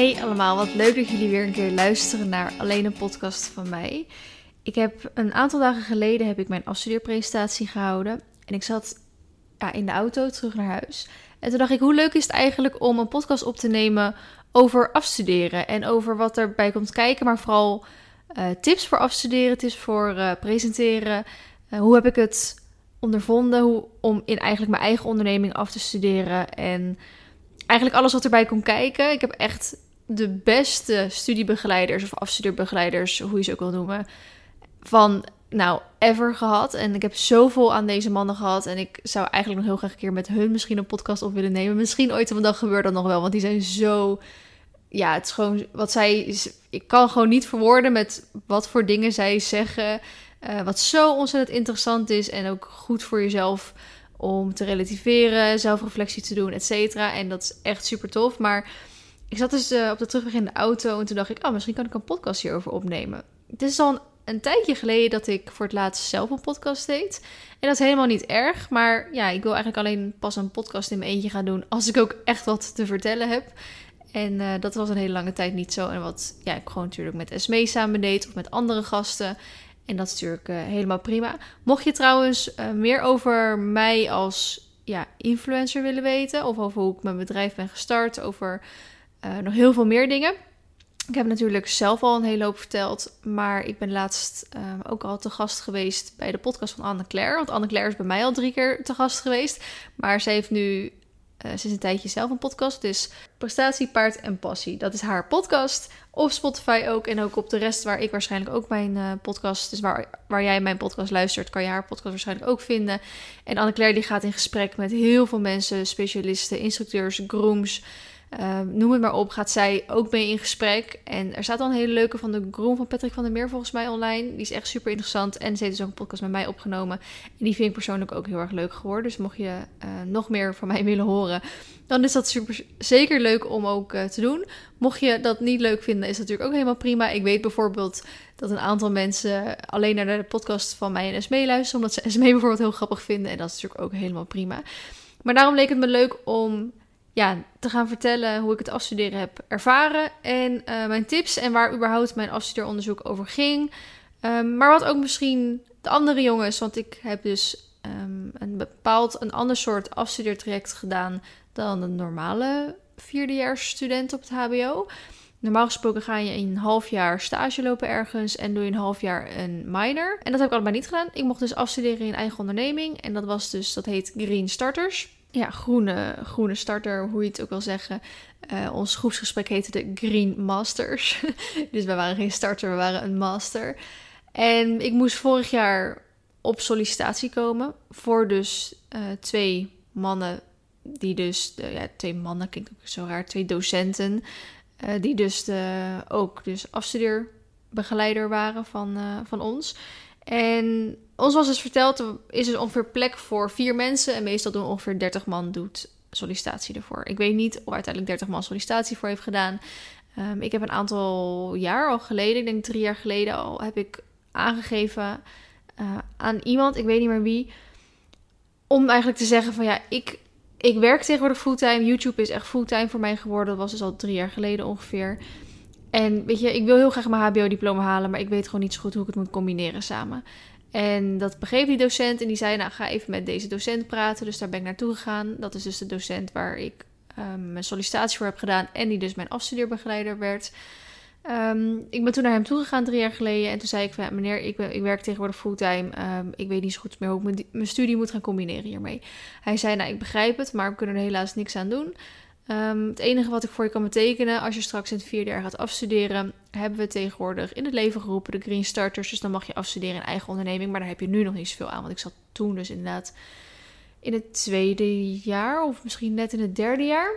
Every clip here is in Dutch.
Hey allemaal, wat leuk dat jullie weer een keer luisteren naar alleen een podcast van mij. Ik heb een aantal dagen geleden heb ik mijn afstudeerpresentatie gehouden en ik zat ja, in de auto terug naar huis. En toen dacht ik, hoe leuk is het eigenlijk om een podcast op te nemen over afstuderen en over wat erbij komt kijken, maar vooral uh, tips voor afstuderen, tips voor uh, presenteren. Uh, hoe heb ik het ondervonden hoe, om in eigenlijk mijn eigen onderneming af te studeren en eigenlijk alles wat erbij komt kijken. Ik heb echt de beste studiebegeleiders of afstudeerbegeleiders, hoe je ze ook wil noemen, van nou ever gehad. En ik heb zoveel aan deze mannen gehad. En ik zou eigenlijk nog heel graag een keer met hun misschien een podcast op willen nemen. Misschien ooit op een dag gebeurt dat nog wel, want die zijn zo. Ja, het is gewoon wat zij. Ik kan gewoon niet verwoorden met wat voor dingen zij zeggen. Uh, wat zo ontzettend interessant is en ook goed voor jezelf om te relativeren, zelfreflectie te doen, et cetera. En dat is echt super tof. Maar ik zat dus uh, op de terugweg in de auto en toen dacht ik, oh, misschien kan ik een podcast hierover opnemen. Het is al een, tijdje geleden dat ik voor het laatst zelf een podcast deed. En dat is helemaal niet erg, maar ja, ik wil eigenlijk alleen pas een podcast in mijn eentje gaan doen als ik ook echt wat te vertellen heb. En uh, dat was een hele lange tijd niet zo. En wat ja, ik gewoon natuurlijk met Esmee samen deed of met andere gasten. En dat is natuurlijk uh, helemaal prima. Mocht je trouwens meer over mij als ja, influencer willen weten, of over hoe ik mijn bedrijf ben gestart, over uh, nog heel veel meer dingen. Ik heb natuurlijk zelf al een hele hoop verteld, maar ik ben laatst ook al te gast geweest bij de podcast van Anne Claire. Want Anne Claire is bij mij al drie keer te gast geweest, maar ze heeft nu sinds een tijdje zelf een podcast. Dus Prestatie, Paard en Passie. Dat is haar podcast. Op Spotify ook. En ook op de rest waar ik waarschijnlijk ook mijn podcast. Dus waar, waar jij mijn podcast luistert, kan je haar podcast waarschijnlijk ook vinden. En Anne-Claire die gaat in gesprek met heel veel mensen. Specialisten, instructeurs, grooms. Uh, noem het maar op, gaat zij ook mee in gesprek. En er staat al een hele leuke van de Groom van Patrick van der Meer volgens mij online. Die is echt super interessant. En ze heeft dus ook een podcast met mij opgenomen. En die vind ik persoonlijk ook heel erg leuk geworden. Dus mocht je uh, nog meer van mij willen horen, dan is dat super, zeker leuk om ook uh, te doen. Mocht je dat niet leuk vinden, is dat natuurlijk ook helemaal prima. Ik weet bijvoorbeeld dat een aantal mensen alleen naar de podcast van mij en SME luisteren. Omdat ze SME bijvoorbeeld heel grappig vinden. En dat is natuurlijk ook helemaal prima. Maar daarom leek het me leuk om te gaan vertellen hoe ik het afstuderen heb ervaren. En uh, mijn tips en waar überhaupt mijn afstudeeronderzoek over ging. Um, maar wat ook misschien de andere jongens. Want ik heb dus um, een bepaald, een ander soort afstudeertraject gedaan dan een normale vierdejaarsstudent op het HBO. Normaal gesproken ga je een half jaar stage lopen ergens en doe je een half jaar een minor. En dat heb ik allebei niet gedaan. Ik mocht dus afstuderen in eigen onderneming. En dat was dus, dat heet Green Starters ja, groene, groene starter, hoe je het ook wil zeggen. Uh, ons groepsgesprek heette de Green Masters. dus we waren geen starter, we waren een master. En ik moest vorig jaar op sollicitatie komen voor dus uh, twee mannen, die dus, de, ja, twee mannen klinkt ook zo raar, twee docenten, uh, die dus de, ook dus afstudeerbegeleider waren van, van ons. En ons was dus verteld, er is dus ongeveer plek voor vier mensen. En meestal doen ongeveer 30 man doet sollicitatie ervoor. Ik weet niet of uiteindelijk 30 man sollicitatie voor heeft gedaan. Um, ik heb een aantal jaar al geleden, ik denk drie jaar geleden al, heb ik aangegeven uh, aan iemand, ik weet niet meer wie, om eigenlijk te zeggen van ja, ik, ik werk tegenwoordig fulltime. YouTube is echt fulltime voor mij geworden. Dat was dus al drie jaar geleden ongeveer. En weet je, ik wil heel graag mijn HBO-diploma halen, maar ik weet gewoon niet zo goed hoe ik het moet combineren samen. En dat begreep die docent en die zei, nou ga even met deze docent praten. Dus daar ben ik naartoe gegaan. Dat is dus de docent waar ik um, mijn sollicitatie voor heb gedaan en die dus mijn afstudeerbegeleider werd. Um, ik ben toen naar hem toegegaan drie jaar geleden en toen zei ik van, meneer, ik, ik werk tegenwoordig fulltime. Um, ik weet niet zo goed meer hoe ik mijn, mijn studie moet gaan combineren hiermee. Hij zei, nou ik begrijp het, maar we kunnen er helaas niks aan doen. Um, het enige wat ik voor je kan betekenen, als je straks in het vierde jaar gaat afstuderen, hebben we tegenwoordig in het leven geroepen de Green Starters. Dus dan mag je afstuderen in eigen onderneming, maar daar heb je nu nog niet zoveel aan. Want ik zat toen dus inderdaad in het tweede jaar of misschien net in het derde jaar.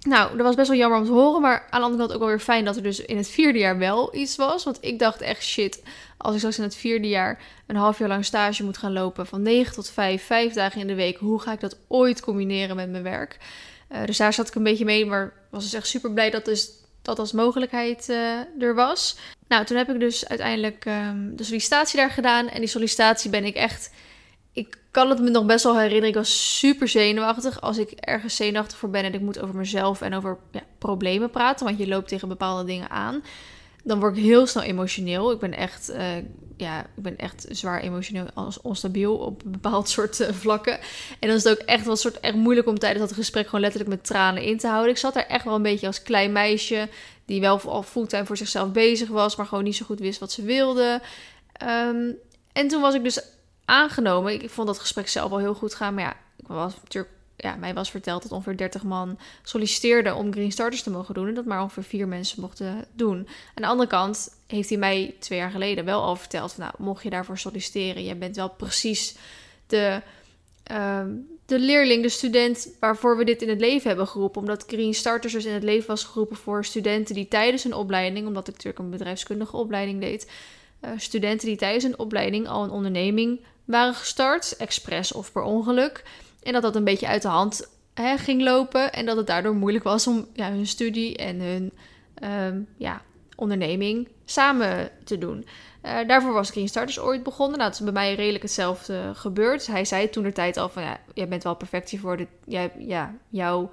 Nou, dat was best wel jammer om te horen, maar aan de andere kant ook wel weer fijn dat er dus in het vierde jaar wel iets was. Want ik dacht echt shit, als ik straks in het vierde jaar een half jaar lang stage moet gaan lopen van 9 tot 5, vijf dagen in de week, hoe ga ik dat ooit combineren met mijn werk? Uh, dus daar zat ik een beetje mee, maar was dus echt super blij dat dus dat als mogelijkheid uh, er was. Nou, toen heb ik dus uiteindelijk um, de sollicitatie daar gedaan. En die sollicitatie ben ik echt ik kan het me nog best wel herinneren. Ik was super zenuwachtig. Als ik ergens zenuwachtig voor ben en ik moet over mezelf en over ja, problemen praten, want je loopt tegen bepaalde dingen aan, dan word ik heel snel emotioneel. Ik ben echt, uh, ja, ik ben echt zwaar emotioneel als onstabiel op bepaald soort uh, vlakken. En dan is het ook echt wel soort echt moeilijk om tijdens dat gesprek gewoon letterlijk met tranen in te houden. Ik zat daar echt wel een beetje als klein meisje die wel al fulltime voor zichzelf bezig was, maar gewoon niet zo goed wist wat ze wilde. Um, en toen was ik dus aangenomen. Ik vond dat gesprek zelf al heel goed gaan. Maar ja, ik was natuurlijk. Ja, mij was verteld dat ongeveer 30 man solliciteerden om Green Starters te mogen doen. En dat maar ongeveer vier mensen mochten doen. Aan de andere kant heeft hij mij twee jaar geleden wel al verteld: Nou, mocht je daarvoor solliciteren, je bent wel precies de, uh, de leerling, de student waarvoor we dit in het leven hebben geroepen. Omdat Green Starters dus in het leven was geroepen voor studenten die tijdens een opleiding, omdat ik natuurlijk een bedrijfskundige opleiding deed, uh, studenten die tijdens een opleiding al een onderneming waren gestart, expres of per ongeluk. En dat dat een beetje uit de hand hè, ging lopen en dat het daardoor moeilijk was om ja, hun studie en hun um, ja, onderneming samen te doen. Uh, daarvoor was Green Starters ooit begonnen. Nou, dat is bij mij redelijk hetzelfde gebeurd. Hij zei toen de tijd al van ja, jij bent wel perfect hiervoor. Dit, jij, ja, jouw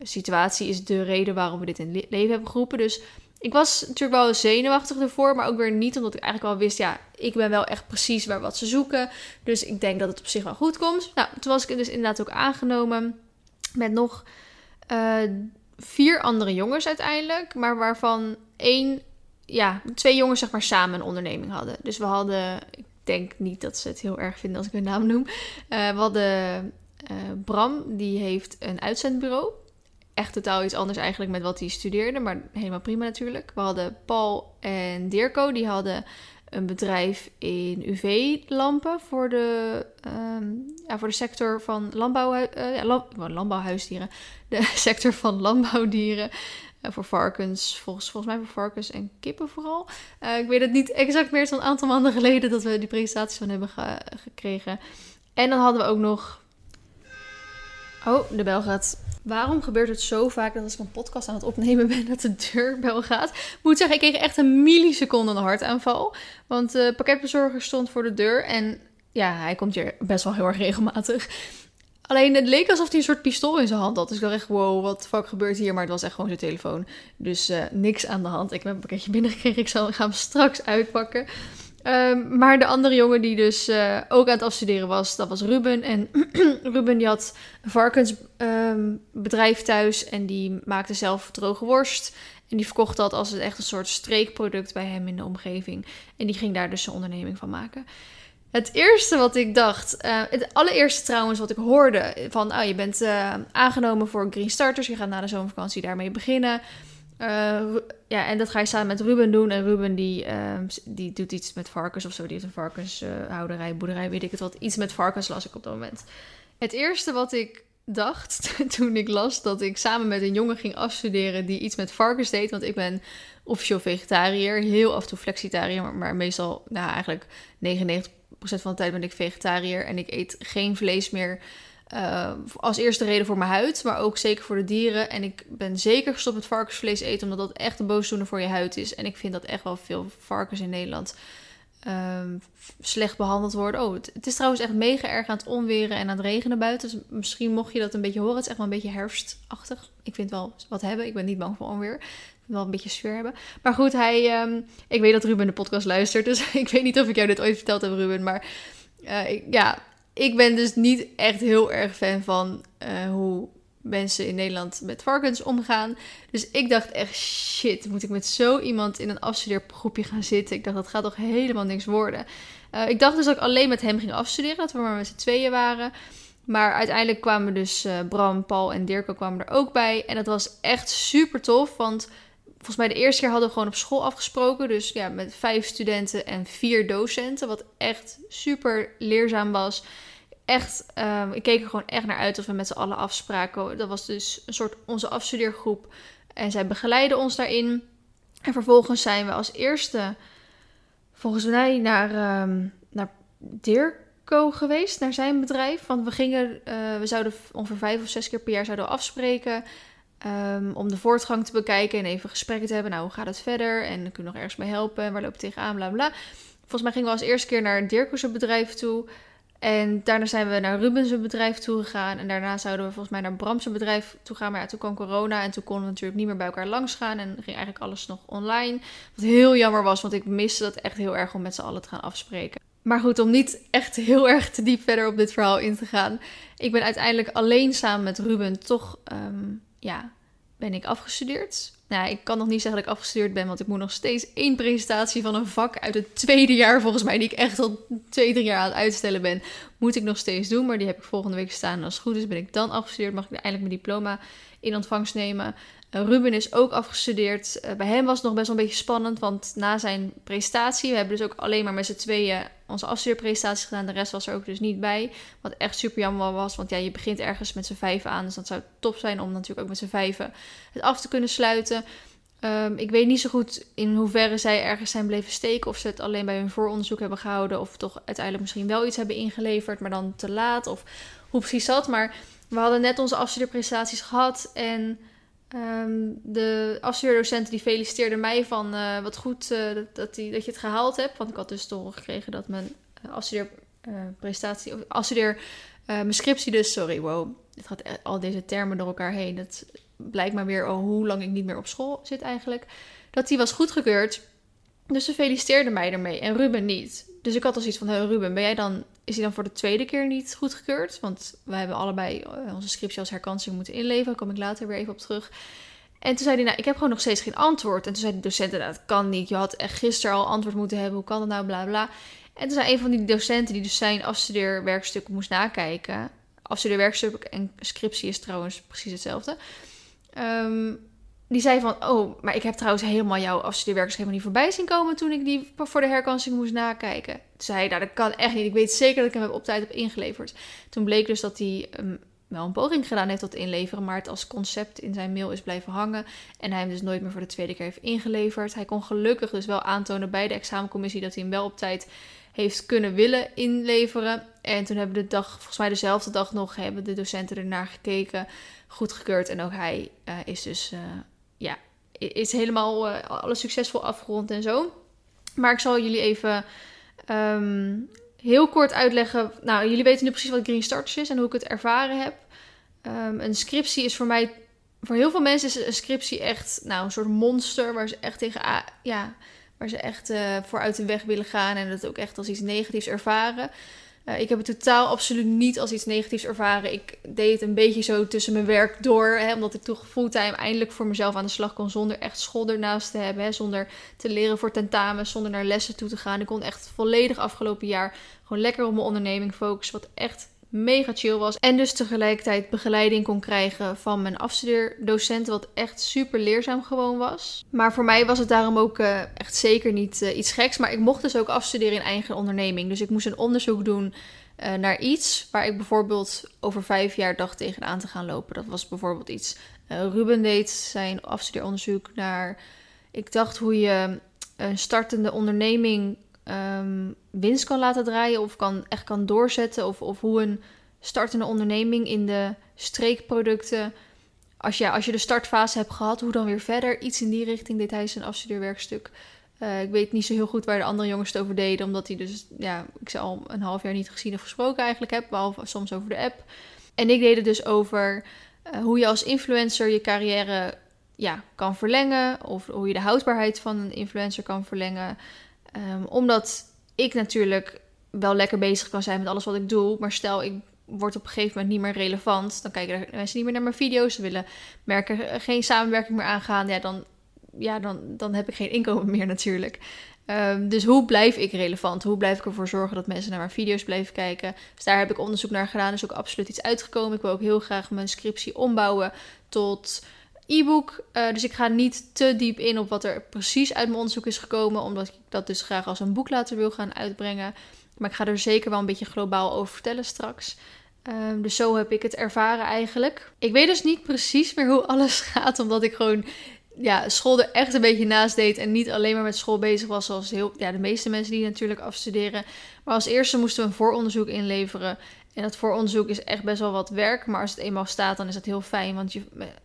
situatie is de reden waarom we dit in leven hebben geroepen. Dus ik was natuurlijk wel zenuwachtig ervoor, maar ook weer niet, omdat ik eigenlijk wel wist, ja, ik ben wel echt precies waar wat ze zoeken. Dus ik denk dat het op zich wel goed komt. Nou, toen was ik dus inderdaad ook aangenomen met nog uh, vier andere jongens uiteindelijk, maar waarvan één, ja, twee jongens zeg maar samen een onderneming hadden. Dus we hadden, ik denk niet dat ze het heel erg vinden als ik hun naam noem. Uh, we hadden uh, Bram, die heeft een uitzendbureau echt totaal iets anders eigenlijk met wat hij studeerde. Maar helemaal prima natuurlijk. We hadden Paul en Dirko. Die hadden een bedrijf in UV-lampen voor, de, um, ja, voor de sector van landbouw, uh, ja, landbouwhuisdieren. De sector van landbouwdieren. Uh, voor varkens, volgens, volgens mij voor varkens en kippen vooral. Uh, ik weet het niet exact meer. Het is een aantal maanden geleden dat we die presentatie van hebben ge gekregen. En dan hadden we ook nog... Oh, de bel gaat Waarom gebeurt het zo vaak dat als ik een podcast aan het opnemen ben, dat de deurbel gaat? Ik moet zeggen, ik kreeg echt een milliseconde een hartaanval. Want de pakketbezorger stond voor de deur en ja, hij komt hier best wel heel erg regelmatig. Alleen het leek alsof hij een soort pistool in zijn hand had. Dus ik dacht echt, wow, wat fuck gebeurt hier? Maar het was echt gewoon zijn telefoon. Dus uh, niks aan de hand. Ik heb een pakketje binnengekregen. Ik zal hem straks uitpakken. Um, maar de andere jongen die dus uh, ook aan het afstuderen was, dat was Ruben. En Ruben die had een varkensbedrijf um, thuis en die maakte zelf droge worst. En die verkocht dat als echt een soort streekproduct bij hem in de omgeving. En die ging daar dus zijn onderneming van maken. Het eerste wat ik dacht, uh, het allereerste trouwens wat ik hoorde van, oh je bent uh, aangenomen voor Green Starters, je gaat na de zomervakantie daarmee beginnen. Uh, ja, en dat ga je samen met Ruben doen. En Ruben die, uh, die doet iets met varkens of zo. Die heeft een varkenshouderij, uh, boerderij, weet ik het wat. Iets met varkens las ik op dat moment. Het eerste wat ik dacht toen ik las dat ik samen met een jongen ging afstuderen die iets met varkens deed. Want ik ben officieel vegetariër. Heel af en toe flexitariër, maar, maar meestal, nou eigenlijk 99% van de tijd ben ik vegetariër. En ik eet geen vlees meer. Uh, als eerste reden voor mijn huid, maar ook zeker voor de dieren. En ik ben zeker gestopt met varkensvlees eten, omdat dat echt een boosdoener voor je huid is. En ik vind dat echt wel veel varkens in Nederland uh, slecht behandeld worden. Oh, het, is trouwens echt mega erg aan het onweren en aan het regenen buiten. Dus misschien mocht je dat een beetje horen. Het is echt wel een beetje herfstachtig. Ik vind wel wat hebben. Ik ben niet bang voor onweer. Ik wil wel een beetje sfeer hebben. Maar goed, hij. Um, ik weet dat Ruben de podcast luistert. Dus ik weet niet of ik jou dit ooit verteld heb, Ruben. Maar ik, ja, ik ben dus niet echt heel erg fan van uh, hoe mensen in Nederland met varkens omgaan. Dus ik dacht echt, shit, moet ik met zo iemand in een afstudeergroepje gaan zitten? Ik dacht, dat gaat toch helemaal niks worden. Uh, ik dacht dus dat ik alleen met hem ging afstuderen, dat we maar met z'n tweeën waren. Maar uiteindelijk kwamen dus uh, Bram, Paul en Dirk kwamen er ook bij. En dat was echt super tof, want volgens mij de eerste keer hadden we gewoon op school afgesproken. Dus ja, met vijf studenten en vier docenten. Wat echt super leerzaam was. Echt, um, ik keek er gewoon echt naar uit of we met z'n allen afspraken. Dat was dus een soort onze afstudeergroep. En zij begeleiden ons daarin. En vervolgens zijn we als eerste, volgens mij, naar, um, naar Dirko geweest. Naar zijn bedrijf. Want we gingen, uh, we zouden ongeveer vijf of zes keer per jaar zouden afspreken. Um, om de voortgang te bekijken en even gesprekken te hebben. Nou, hoe gaat het verder? En kun je nog ergens mee helpen? En waar loop je tegenaan? Bla bla. Volgens mij gingen we als eerste keer naar Dirko's bedrijf toe. En daarna zijn we naar Rubens' bedrijf toe gegaan. En daarna zouden we volgens mij naar Bram's bedrijf toe gaan. Maar ja, toen kwam corona en toen konden we natuurlijk niet meer bij elkaar langs gaan. En ging eigenlijk alles nog online. Wat heel jammer was, want ik miste dat echt heel erg om met z'n allen te gaan afspreken. Maar goed, om niet echt heel erg te diep verder op dit verhaal in te gaan. Ik ben uiteindelijk alleen samen met Ruben toch, ehm, ja, ben ik afgestudeerd. Nou, ik kan nog niet zeggen dat ik afgestudeerd ben, want ik moet nog steeds één presentatie van een vak uit het tweede jaar, volgens mij, die ik echt al twee, drie jaar aan het uitstellen ben, moet ik nog steeds doen. Maar die heb ik volgende week staan. En als het goed is, ben ik dan afgestudeerd, mag ik eindelijk mijn diploma in ontvangst nemen. Uh, Ruben is ook afgestudeerd. Uh, bij hem was het nog best wel een beetje spannend, want na zijn presentatie, we hebben dus ook alleen maar met z'n tweeën onze afstudeerpresentatie gedaan. De rest was er ook dus niet bij. Wat echt super jammer was, want ja, je begint ergens met z'n vijven aan. Dus dat zou top zijn om natuurlijk ook met z'n vijven het af te kunnen sluiten. Um, ik weet niet zo goed in hoeverre zij ergens zijn bleven steken. Of ze het alleen bij hun vooronderzoek hebben gehouden. Of toch uiteindelijk misschien wel iets hebben ingeleverd, maar dan te laat. Of hoe precies zat. Maar we hadden net onze afstudeerprestaties gehad. En um, de afstudeerdocenten die feliciteerde mij van uh, wat goed uh, dat, die, dat je het gehaald hebt. Want ik had dus horen gekregen dat mijn uh, afstudeerprestatie, of afstudeer, mijn scriptie dus, sorry, wow. Het gaat al deze termen door elkaar heen. Dat blijkt maar weer oh, hoe lang ik niet meer op school zit eigenlijk. Dat die was goedgekeurd. Dus ze feliciteerde mij ermee en Ruben niet. Dus ik had al zoiets van, hey, Ruben, ben jij dan, is hij dan voor de tweede keer niet goedgekeurd? Want wij hebben allebei eh, onze scriptie als herkansing moeten inleveren. Daar kom ik later weer even op terug. En toen zei hij, nou, ik heb gewoon nog steeds geen antwoord. En toen zei de docent, nou, dat kan niet. Je had echt gisteren al antwoord moeten hebben. Hoe kan dat nou, bla bla. En toen zei een van die docenten die dus zijn afstudeerwerkstuk moest nakijken. Afstudeerwerkstuk en scriptie is trouwens precies hetzelfde. Um, die zei van, oh, maar ik heb trouwens helemaal jouw afstudeerwerkers helemaal niet voorbij zien komen toen ik die voor de herkansing moest nakijken. Toen zei nou dat kan echt niet. Ik weet zeker dat ik hem op tijd heb ingeleverd. Toen bleek dus dat hij um, wel een poging gedaan heeft tot inleveren, maar het als concept in zijn mail is blijven hangen. En hij hem dus nooit meer voor de tweede keer heeft ingeleverd. Hij kon gelukkig dus wel aantonen bij de examencommissie dat hij hem wel op tijd heeft kunnen willen inleveren. En toen hebben de dag, volgens mij dezelfde dag nog, hebben de docenten ernaar gekeken, goedgekeurd. En ook hij uh, is dus, uh, ja, is helemaal uh, alles succesvol afgerond en zo. Maar ik zal jullie even um, heel kort uitleggen. Nou, jullie weten nu precies wat Green Starters is en hoe ik het ervaren heb. Um, een scriptie is voor mij, voor heel veel mensen is een scriptie echt, nou, een soort monster waar ze echt tegen, ja waar ze echt uh, voor uit de weg willen gaan en het ook echt als iets negatiefs ervaren. Uh, ik heb het totaal absoluut niet als iets negatiefs ervaren. Ik deed het een beetje zo tussen mijn werk door, hè, omdat ik toch fulltime eindelijk voor mezelf aan de slag kon zonder echt school ernaast te hebben, hè, zonder te leren voor tentamen, zonder naar lessen toe te gaan. Ik kon echt volledig afgelopen jaar gewoon lekker op mijn onderneming focussen, wat echt mega chill was. En dus tegelijkertijd begeleiding kon krijgen van mijn afstudeerdocent, wat echt super leerzaam gewoon was. Maar voor mij was het daarom ook uh, echt zeker niet uh, iets geks. Maar ik mocht dus ook afstuderen in eigen onderneming. Dus ik moest een onderzoek doen uh, naar iets waar ik bijvoorbeeld over vijf jaar dacht tegenaan te gaan lopen. Dat was bijvoorbeeld iets. Ruben deed zijn afstudeeronderzoek naar, ik dacht hoe je een startende onderneming um, winst kan laten draaien of kan, echt kan doorzetten. Of, of hoe een startende onderneming in de streekproducten. Als je, als je de startfase hebt gehad, hoe dan weer verder? Iets in die richting deed hij zijn afstudeerwerkstuk. Uh, ik weet niet zo heel goed waar de andere jongens het over deden, omdat hij dus, ja, ik ze al een half jaar niet gezien of gesproken eigenlijk heb, behalve soms over de app. En ik deed het dus over uh, hoe je als influencer je carrière ja, kan verlengen, of hoe je de houdbaarheid van een influencer kan verlengen. Um, omdat ik natuurlijk wel lekker bezig kan zijn met alles wat ik doe. Maar stel, ik word op een gegeven moment niet meer relevant. Dan kijken mensen niet meer naar mijn video's. Ze willen merken geen samenwerking meer aangaan. Ja, dan, ja, dan, dan heb ik geen inkomen meer natuurlijk. Um, dus hoe blijf ik relevant? Hoe blijf ik ervoor zorgen dat mensen naar mijn video's blijven kijken? Dus daar heb ik onderzoek naar gedaan. Er is ook absoluut iets uitgekomen. Ik wil ook heel graag mijn scriptie ombouwen tot e-book. Uh, dus ik ga niet te diep in op wat er precies uit mijn onderzoek is gekomen, omdat ik dat dus graag als een boek later wil gaan uitbrengen. Maar ik ga er zeker wel een beetje globaal over vertellen straks. Um, dus zo heb ik het ervaren eigenlijk. Ik weet dus niet precies meer hoe alles gaat, omdat ik gewoon ja, school er echt een beetje naast deed en niet alleen maar met school bezig was, zoals heel, ja, de meeste mensen die natuurlijk afstuderen. Maar als eerste moesten we een vooronderzoek inleveren. En dat vooronderzoek is echt best wel wat werk, maar als het eenmaal staat, dan is dat heel fijn, want je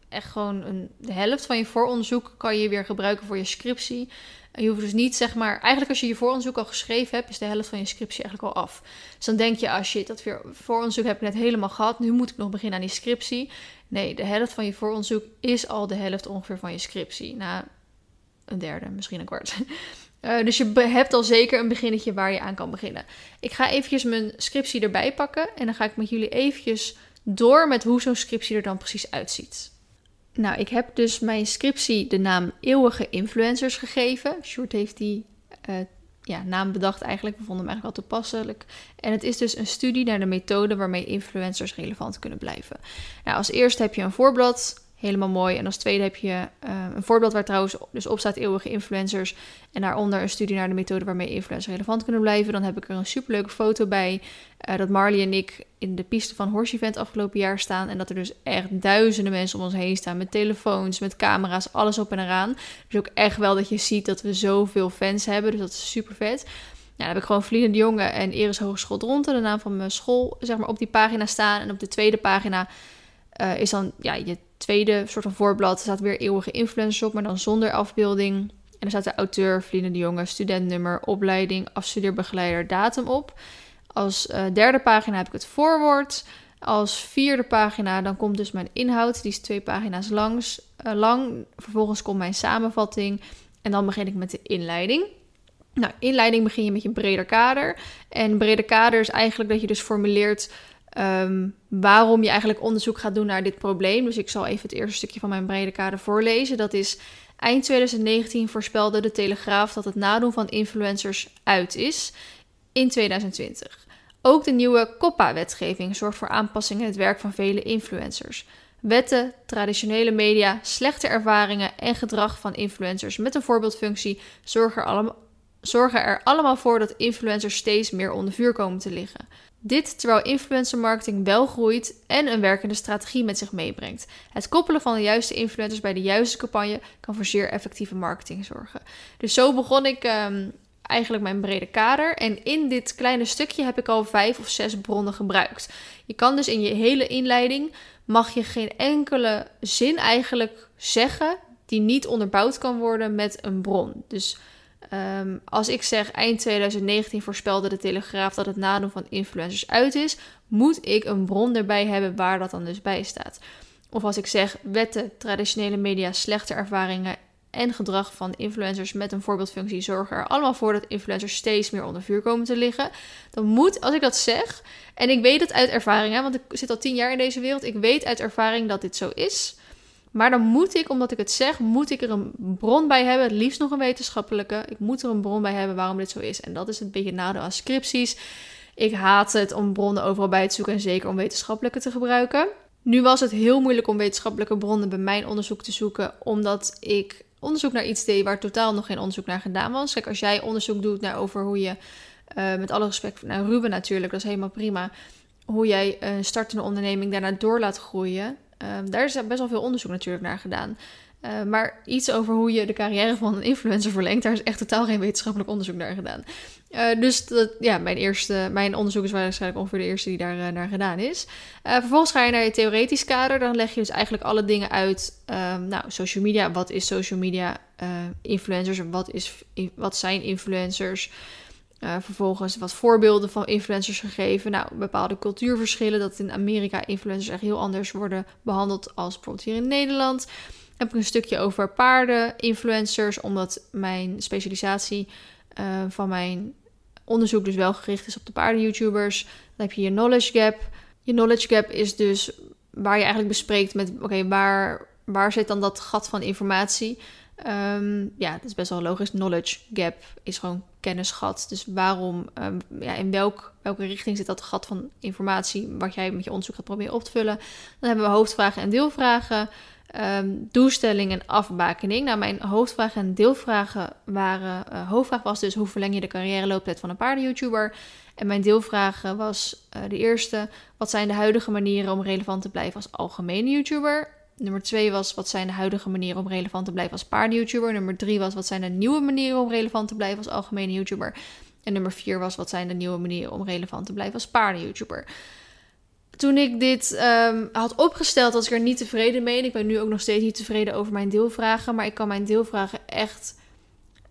echt gewoon een, de helft van je vooronderzoek kan je weer gebruiken voor je scriptie. Je hoeft dus niet, zeg maar, eigenlijk als je je vooronderzoek al geschreven hebt, is de helft van je scriptie eigenlijk al af. Dus dan denk je, als je dat weer vooronderzoek heb ik net helemaal gehad, nu moet ik nog beginnen aan die scriptie. Nee, de helft van je vooronderzoek is al de helft ongeveer van je scriptie. Na een derde, misschien een kwart. Uh, dus je hebt al zeker een beginnetje waar je aan kan beginnen. Ik ga eventjes mijn scriptie erbij pakken en dan ga ik met jullie eventjes door met hoe zo'n scriptie er dan precies uitziet. Nou, ik heb dus mijn scriptie de naam Eeuwige Influencers gegeven. Short heeft die uh, ja, naam bedacht eigenlijk. We vonden hem eigenlijk al toepasselijk. En het is dus een studie naar de methode waarmee influencers relevant kunnen blijven. Nou, als eerste heb je een voorblad Helemaal mooi. En als tweede heb je uh, een voorbeeld waar trouwens dus op staat eeuwige influencers. En daaronder een studie naar de methode waarmee influencers relevant kunnen blijven. Dan heb ik er een superleuke foto bij. Uh, dat Marley en ik in de piste van Horse Event afgelopen jaar staan. En dat er dus echt duizenden mensen om ons heen staan. Met telefoons, met camera's, alles op en eraan. Dus ook echt wel dat je ziet dat we zoveel fans hebben. Dus dat is super vet. Ja, dan heb ik gewoon Vliegen de Jonge en Iris Hogeschool Dronten, de naam van mijn school, zeg maar, op die pagina staan. En op de tweede pagina uh, is dan ja, je tweede soort van voorblad. Staat weer eeuwige influencers op, maar dan zonder afbeelding. En er staat de auteur, Vliegen de Jonge, studentnummer, opleiding, afstudeerbegeleider, datum op. Als uh, derde pagina heb ik het voorwoord. Als vierde pagina dan komt dus mijn inhoud. Die is twee pagina's langs, uh, lang. Vervolgens komt mijn samenvatting. En dan begin ik met de inleiding. Nou, inleiding begin je met je breder kader. En breder kader is eigenlijk dat je dus formuleert um, waarom je eigenlijk onderzoek gaat doen naar dit probleem. Dus ik zal even het eerste stukje van mijn brede kader voorlezen. Dat is eind 2019 voorspelde de Telegraaf dat het nadoen van influencers uit is in 2020. Ook de nieuwe COPPA-wetgeving zorgt voor aanpassingen in het werk van vele influencers. Wetten, traditionele media, slechte ervaringen en gedrag van influencers met een voorbeeldfunctie zorgen er, allemaal, zorgen er allemaal voor dat influencers steeds meer onder vuur komen te liggen. Dit terwijl influencer marketing wel groeit en een werkende strategie met zich meebrengt. Het koppelen van de juiste influencers bij de juiste campagne kan voor zeer effectieve marketing zorgen. Dus zo begon ik um, eigenlijk mijn brede kader. En in dit kleine stukje heb ik al vijf of zes bronnen gebruikt. Je kan dus in je hele inleiding mag je geen enkele zin eigenlijk zeggen die niet onderbouwd kan worden met een bron. Dus Um, als ik zeg eind 2019 voorspelde de Telegraaf dat het nadoen van influencers uit is, moet ik een bron erbij hebben waar dat dan dus bij staat. Of als ik zeg wetten, traditionele media, slechte ervaringen en gedrag van influencers met een voorbeeldfunctie zorgen er allemaal voor dat influencers steeds meer onder vuur komen te liggen. Dan moet, als ik dat zeg, en ik weet het uit ervaring, want ik zit al tien jaar in deze wereld, ik weet uit ervaring dat dit zo is. Maar dan moet ik, omdat ik het zeg, moet ik er een bron bij hebben. Het liefst nog een wetenschappelijke. Ik moet er een bron bij hebben waarom dit zo is. En dat is een beetje nadeel aan scripties. Ik haat het om bronnen overal bij te zoeken en zeker om wetenschappelijke te gebruiken. Nu was het heel moeilijk om wetenschappelijke bronnen bij mijn onderzoek te zoeken, omdat ik onderzoek naar iets deed waar totaal nog geen onderzoek naar gedaan was. Kijk, als jij onderzoek doet naar over hoe je, uh, met alle respect naar Ruben natuurlijk, dat is helemaal prima, hoe jij een startende onderneming daarna door laat groeien, Um, daar is best wel veel onderzoek natuurlijk naar gedaan. Uh, maar iets over hoe je de carrière van een influencer verlengt, daar is echt totaal geen wetenschappelijk onderzoek naar gedaan. Uh, dus dat, ja, mijn, eerste, mijn onderzoek is waarschijnlijk ongeveer de eerste die daar uh, naar gedaan is. vervolgens ga je naar je theoretisch kader. Dan leg je dus eigenlijk alle dingen uit. Um, nou, social media. Wat is social media? influencers. Wat, is, wat zijn influencers? Uh, vervolgens wat voorbeelden van influencers gegeven. Nou, bepaalde cultuurverschillen. Dat in Amerika influencers echt heel anders worden behandeld als bijvoorbeeld hier in Nederland. Heb ik een stukje over paarden, influencers. Omdat mijn specialisatie uh, van mijn onderzoek dus wel gericht is op de paarden-YouTubers. Dan heb je je knowledge gap. Je knowledge gap is dus waar je eigenlijk bespreekt met... Oké, waar, waar zit dan dat gat van informatie? Um, ja, dat is best wel logisch. Knowledge gap is gewoon kennisgat. Dus waarom, um, ja, in welk, welke richting zit dat gat van informatie wat jij met je onderzoek gaat proberen op te vullen? Dan hebben we hoofdvragen en deelvragen, um, doelstelling en afbakening. Nou, mijn hoofdvragen en deelvragen waren, uh, hoofdvraag was dus hoe verleng je de carrière looptijd van een paarden-YouTuber? En mijn deelvragen was uh, de eerste, wat zijn de huidige manieren om relevant te blijven als algemene YouTuber? Nummer twee was, wat zijn de huidige manieren om relevant te blijven als paarden-YouTuber? Nummer drie was, wat zijn de nieuwe manieren om relevant te blijven als algemene YouTuber? En nummer vier was, wat zijn de nieuwe manieren om relevant te blijven als paarden-YouTuber? Toen ik dit um, had opgesteld, was ik er niet tevreden mee. Ik ben nu ook nog steeds niet tevreden over mijn deelvragen. Maar ik kan mijn deelvragen echt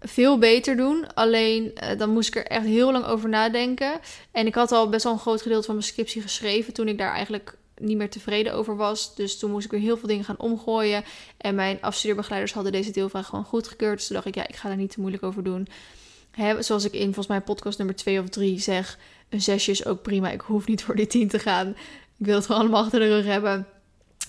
veel beter doen. Alleen uh, dan moest ik er echt heel lang over nadenken. En ik had al best wel een groot gedeelte van mijn scriptie geschreven toen ik daar eigenlijk niet meer tevreden over was. Dus toen moest ik weer heel veel dingen gaan omgooien. En mijn afstudeerbegeleiders hadden deze deelvraag gewoon goedgekeurd. Dus toen dacht ik, ja, ik ga er niet te moeilijk over doen. Hè, zoals ik in volgens mij podcast nummer 2 of 3 zeg, een zesje is ook prima. Ik hoef niet voor die 10 te gaan. Ik wil het gewoon allemaal achter de rug hebben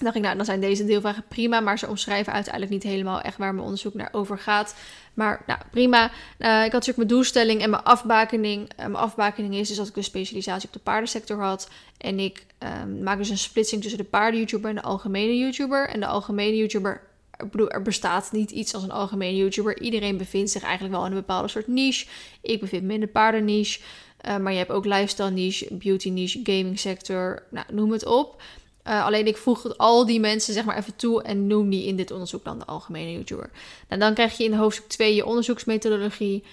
dacht ik, nou, dan zijn deze deelvragen prima, maar ze omschrijven uiteindelijk niet helemaal echt waar mijn onderzoek naar over gaat. Maar nou, prima. Uh, ik had natuurlijk mijn doelstelling en mijn afbakening. Uh, mijn afbakening is dus dat ik een specialisatie op de paardensector had. En ik uh, maak dus een splitsing tussen de paarden-YouTuber en de algemene YouTuber. En de algemene YouTuber, ik bedoel, er bestaat niet iets als een algemene YouTuber. Iedereen bevindt zich eigenlijk wel in een bepaalde soort niche. Ik bevind me in de paardenniche. Uh, maar je hebt ook lifestyle niche, beauty niche, gaming sector, nou, noem het op. Uh, alleen ik voeg al die mensen zeg maar even toe en noem die in dit onderzoek dan de algemene YouTuber. Nou, dan krijg je in hoofdstuk 2 je onderzoeksmethodologie.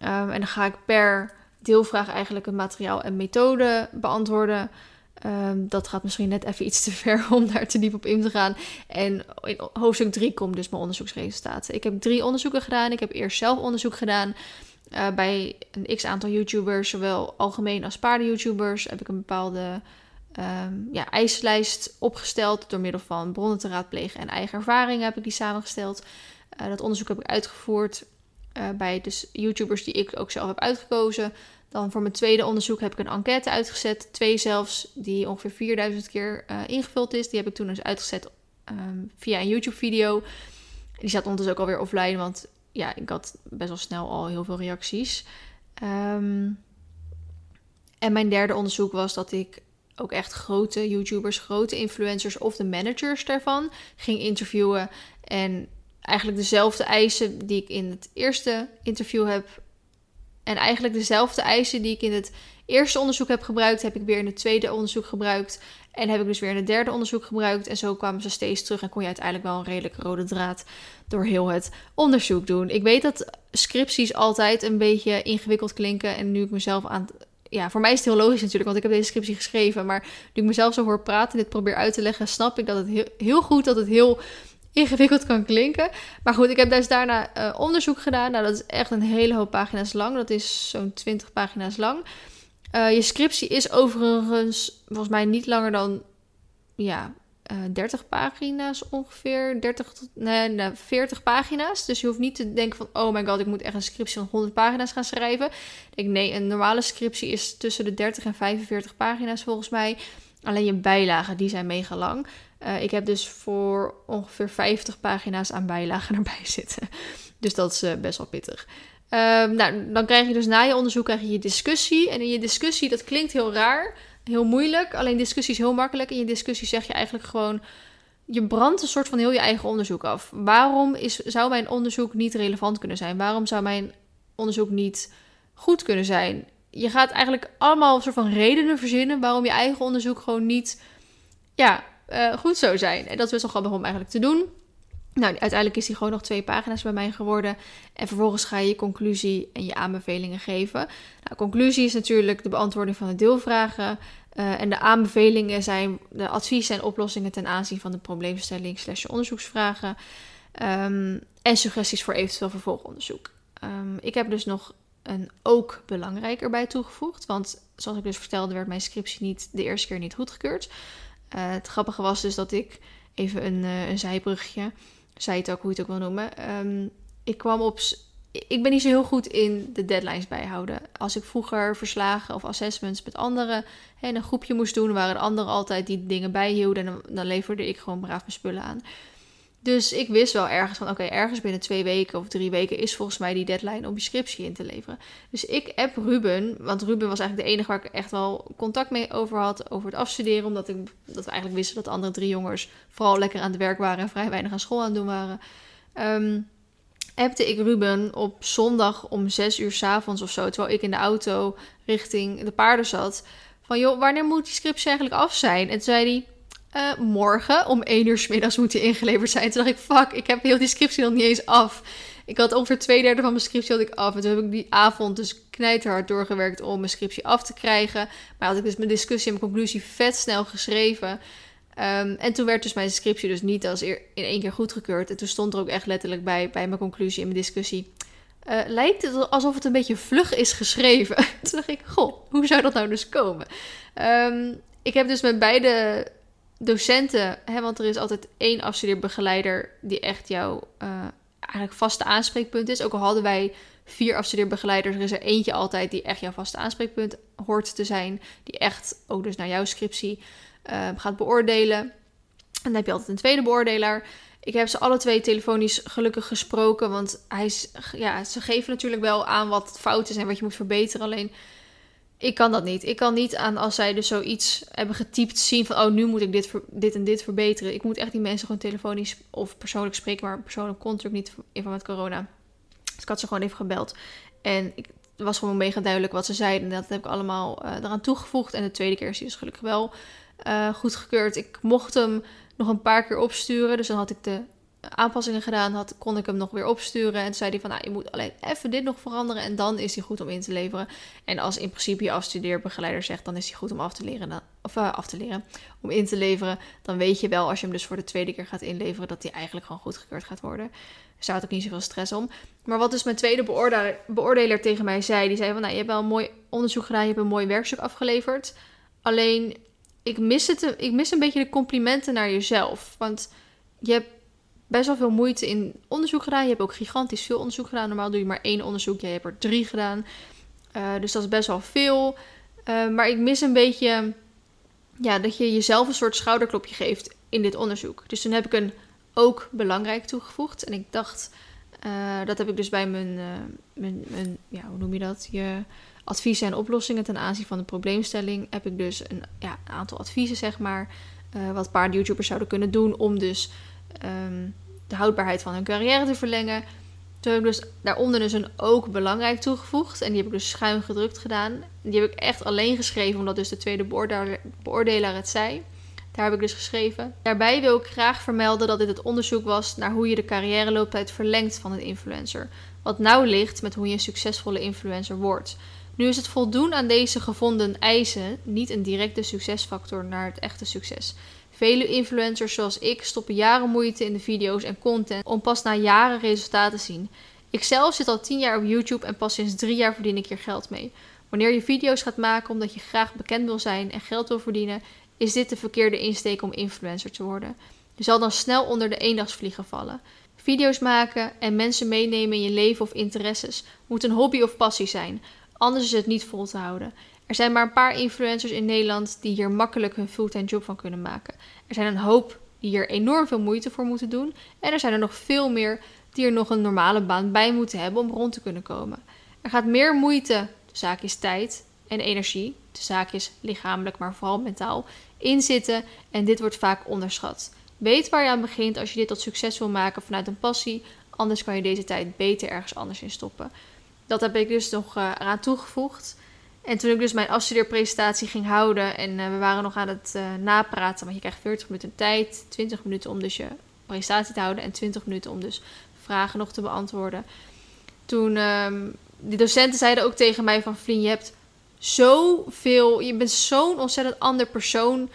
Um, en dan ga ik per deelvraag eigenlijk een materiaal en methode beantwoorden. Um, dat gaat misschien net even iets te ver om daar te diep op in te gaan. En in hoofdstuk 3 komt dus mijn onderzoeksresultaten. Ik heb drie onderzoeken gedaan. Ik heb eerst zelf onderzoek gedaan. Uh, bij een x aantal YouTubers, zowel algemeen als paarden-YouTubers, heb ik een bepaalde um, ja, eislijst opgesteld door middel van bronnen te raadplegen en eigen ervaringen heb ik die samengesteld. Uh, dat onderzoek heb ik uitgevoerd uh, bij dus YouTubers die ik ook zelf heb uitgekozen. Dan voor mijn tweede onderzoek heb ik een enquête uitgezet, twee zelfs, die ongeveer 4000 keer uh, ingevuld is. Die heb ik toen dus uitgezet um, via een YouTube-video. Die staat ondertussen ook alweer offline, want ja, ik had best wel snel al heel veel reacties. Um, en mijn derde onderzoek was dat ik ook echt grote YouTubers, grote influencers of de managers daarvan ging interviewen. En eigenlijk dezelfde eisen die ik in het eerste interview heb. En eigenlijk dezelfde eisen die ik in het eerste onderzoek heb gebruikt, heb ik weer in het tweede onderzoek gebruikt. En heb ik dus weer in het derde onderzoek gebruikt. En zo kwamen ze steeds terug en kon je uiteindelijk wel een redelijk rode draad door heel het onderzoek doen. Ik weet dat scripties altijd een beetje ingewikkeld klinken. En nu ik mezelf aan ja, voor mij is het heel logisch natuurlijk, want ik heb deze scriptie geschreven. Maar nu ik mezelf zo hoor praten en dit probeer uit te leggen, snap ik dat het heel, heel goed dat het heel ingewikkeld kan klinken. Maar goed, ik heb dus daarna uh, onderzoek gedaan. Nou, dat is echt een hele hoop pagina's lang. Dat is zo'n 20 pagina's lang. Uh, je scriptie is overigens volgens mij niet langer dan ja, uh, eh, 30 pagina's ongeveer. 30 tot nee, nee, 40 pagina's. Dus je hoeft niet te denken van... oh my god, ik moet echt een scriptie van 100 pagina's gaan schrijven. Ik denk, nee, een normale scriptie is tussen de 30 en 45 pagina's volgens mij. Alleen je bijlagen, die zijn mega lang. Uh, ik heb dus voor ongeveer 50 pagina's aan bijlagen erbij zitten. Dus dat is uh, best wel pittig. Uh, nou, dan krijg je dus na je onderzoek krijg je, je discussie. En in je discussie, dat klinkt heel raar heel moeilijk. Alleen discussie is heel makkelijk. In je discussie zeg je eigenlijk gewoon. Je brandt een soort van heel je eigen onderzoek af. Waarom is, zou mijn onderzoek niet relevant kunnen zijn? Waarom zou mijn onderzoek niet goed kunnen zijn? Je gaat eigenlijk allemaal een soort van redenen verzinnen waarom je eigen onderzoek gewoon niet ja, uh, goed zou zijn. En dat is wel grappig om eigenlijk te doen. Nou, uiteindelijk is die gewoon nog twee pagina's bij mij geworden. En vervolgens ga je je conclusie en je aanbevelingen geven. Nou, conclusie is natuurlijk de beantwoording van de deelvragen. Uh, en de aanbevelingen zijn de advies en oplossingen ten aanzien van de probleemstelling slash onderzoeksvragen. Um, en suggesties voor eventueel vervolgonderzoek. Um, ik heb dus nog een ook belangrijk erbij toegevoegd. Want zoals ik dus vertelde, werd mijn scriptie niet de eerste keer niet goedgekeurd. Uh, het grappige was dus dat ik, even een, uh, een zijbrugje, zei het ook hoe je het ook wil noemen. Um, ik kwam op. Ik ben niet zo heel goed in de deadlines bijhouden. Als ik vroeger verslagen of assessments met anderen en een groepje moest doen, waren de anderen altijd die dingen bijhielden. En dan leverde ik gewoon braaf mijn spullen aan. Dus ik wist wel ergens van, oké, ergens binnen twee weken of drie weken is volgens mij die deadline om je scriptie in te leveren. Dus ik app Ruben, want Ruben was eigenlijk de enige waar ik echt wel contact mee over had, over het afstuderen. Omdat, ik, dat we eigenlijk wisten dat de andere drie jongens vooral lekker aan het werk waren en vrij weinig aan school aan het doen waren. Um, appte ik Ruben op zondag om zes uur s avonds of zo, terwijl ik in de auto richting de paarden zat. Van joh, wanneer moet die scriptie eigenlijk af zijn? En toen zei hij, uh, morgen om 1 uur middags moet die ingeleverd zijn. Toen dacht ik, fuck, ik heb heel die scriptie nog niet eens af. Ik had ongeveer twee derde van mijn scriptie had ik af. En toen heb ik die avond dus knijterhard doorgewerkt om mijn scriptie af te krijgen. Maar had ik dus mijn discussie en mijn conclusie vet snel geschreven. Um, en toen werd dus mijn scriptie dus niet als in één keer goedgekeurd. En toen stond er ook echt letterlijk bij, bij mijn conclusie in mijn discussie... uh, lijkt het alsof het een beetje vlug is geschreven. Toen dacht ik, goh, hoe zou dat nou dus komen? Um, ik heb dus met beide docenten, hè, want er is altijd één afstudeerbegeleider die echt jouw uh, eigenlijk vaste aanspreekpunt is. Ook al hadden wij vier afstudeerbegeleiders, er is er eentje altijd die echt jouw vaste aanspreekpunt hoort te zijn. Die echt ook dus naar jouw scriptie uh, gaat beoordelen. En dan heb je altijd een tweede beoordelaar. Ik heb ze alle twee telefonisch gelukkig gesproken. Want hij, ja, ze geven natuurlijk wel aan wat fout is en wat je moet verbeteren. Alleen ik kan dat niet. Ik kan niet aan als zij dus zoiets hebben getypt zien van... oh, nu moet ik dit, dit en dit verbeteren. Ik moet echt die mensen gewoon telefonisch of persoonlijk spreken... maar persoonlijk kon natuurlijk niet even met corona. Dus ik had ze gewoon even gebeld. En ik, het was gewoon mega duidelijk wat ze zeiden. En dat heb ik allemaal uh, eraan toegevoegd. En de tweede keer is hij dus gelukkig wel uh, goedgekeurd. Ik mocht hem nog een paar keer opsturen. Dus dan had ik de aanpassingen gedaan had, kon ik hem nog weer opsturen. En zei hij van, nou, je moet alleen even dit nog veranderen en dan is hij goed om in te leveren. En als in principe je afstudeerbegeleider zegt, dan is hij goed om af te leren, dan, of uh, af te leren, om in te leveren. Dan weet je wel, als je hem dus voor de tweede keer gaat inleveren, dat hij eigenlijk gewoon goedgekeurd gaat worden. Daar had ook niet zoveel stress om. Maar wat dus mijn tweede beoordeler, beoordeler tegen mij zei, die zei van, nou, je hebt wel een mooi onderzoek gedaan, je hebt een mooi werkstuk afgeleverd. Alleen, ik mis, het, ik mis een beetje de complimenten naar jezelf. Want je hebt best wel veel moeite in onderzoek gedaan. Je hebt ook gigantisch veel onderzoek gedaan. Normaal doe je maar één onderzoek. Jij hebt er drie gedaan. Uh, dus dat is best wel veel. Uh, maar ik mis een beetje ja, dat je jezelf een soort schouderklopje geeft in dit onderzoek. Dus toen heb ik een ook belangrijk toegevoegd. En ik dacht, uh, dat heb ik dus bij mijn, mijn, mijn, ja, hoe noem je dat? Je adviezen en oplossingen ten aanzien van de probleemstelling. Heb ik dus een, ja, aantal adviezen, zeg maar. wat paar YouTubers zouden kunnen doen om dus um, de houdbaarheid van hun carrière te verlengen. Toen heb ik dus daaronder dus een ook belangrijk toegevoegd. En die heb ik dus schuin gedrukt gedaan. Die heb ik echt alleen geschreven, omdat dus de tweede beoordelaar het zei. Daar heb ik dus geschreven. Daarbij wil ik graag vermelden dat dit het onderzoek was naar hoe je de carrièrelooptijd verlengt van een influencer. Wat nauw ligt met hoe je een succesvolle influencer wordt. Nu is het voldoen aan deze gevonden eisen niet een directe succesfactor naar het echte succes. Vele influencers zoals ik stoppen jaren moeite in de video's en content om pas na jaren resultaten te zien. Ik zelf zit al 10 jaar op YouTube en pas sinds 3 jaar verdien ik hier geld mee. Wanneer je video's gaat maken omdat je graag bekend wil zijn en geld wil verdienen, is dit de verkeerde insteek om influencer te worden. Je zal dan snel onder de eendagsvliegen vallen. Video's maken en mensen meenemen in je leven of interesses moet een hobby of passie zijn, anders is het niet vol te houden. Er zijn maar een paar influencers in Nederland die hier makkelijk hun fulltime job van kunnen maken. Er zijn een hoop die hier enorm veel moeite voor moeten doen. En er zijn er nog veel meer die er nog een normale baan bij moeten hebben om rond te kunnen komen. Er gaat meer moeite, de zaak is tijd en energie, de zaak is lichamelijk, maar vooral mentaal, in zitten en dit wordt vaak onderschat. Weet waar je aan begint als je dit tot succes wil maken vanuit een passie, anders kan je deze tijd beter ergens anders in stoppen. Dat heb ik dus nog uh, eraan toegevoegd. En toen ik dus mijn afstudeerpresentatie ging houden en uh, we waren nog aan het uh, napraten, want je krijgt 40 minuten tijd, 20 minuten om dus je presentatie te houden en 20 minuten om dus vragen nog te beantwoorden. Toen, um, die docenten zeiden ook tegen mij van, Vlien, je hebt zoveel, je bent zo'n ontzettend ander persoon.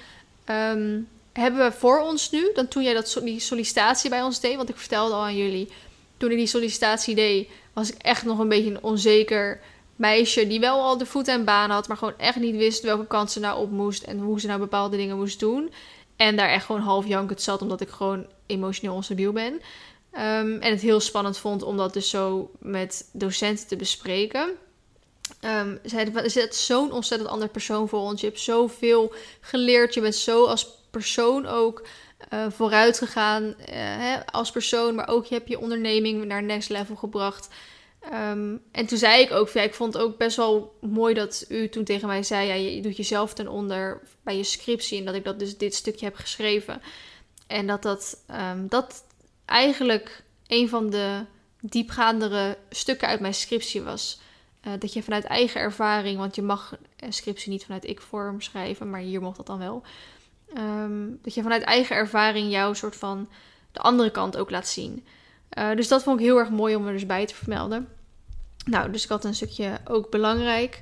Um, hebben we voor ons nu, dan toen jij dat, die sollicitatie bij ons deed, want ik vertelde al aan jullie, toen ik die sollicitatie deed, was ik echt nog een beetje onzeker meisje die wel al de voet en baan had, maar gewoon echt niet wist welke kant ze nou op moest en hoe ze nou bepaalde dingen moest doen. En daar echt gewoon half jankend zat, omdat ik gewoon emotioneel onstabiel ben. Um, en het heel spannend vond om dat dus zo met docenten te bespreken. Um, zeiden, er zit zo'n ontzettend ander persoon voor ons. Je hebt zoveel geleerd. Je bent zo als persoon ook uh, vooruit gegaan. Uh, hè, als persoon, maar ook je hebt je onderneming naar next level gebracht. Um, en toen zei ik ook, ik vond het ook best wel mooi dat u toen tegen mij zei, je doet jezelf ten onder bij je scriptie en dat ik dat dus dit stukje heb geschreven. En dat dat, um, dat eigenlijk een van de diepgaandere stukken uit mijn scriptie was. Uh, dat je vanuit eigen ervaring, want je mag een scriptie niet vanuit ik-vorm schrijven, maar hier mocht dat dan wel. Um, dat je vanuit eigen ervaring jouw soort van de andere kant ook laat zien. Uh, dus dat vond ik heel erg mooi om er dus bij te vermelden. Nou, dus ik had een stukje ook belangrijk.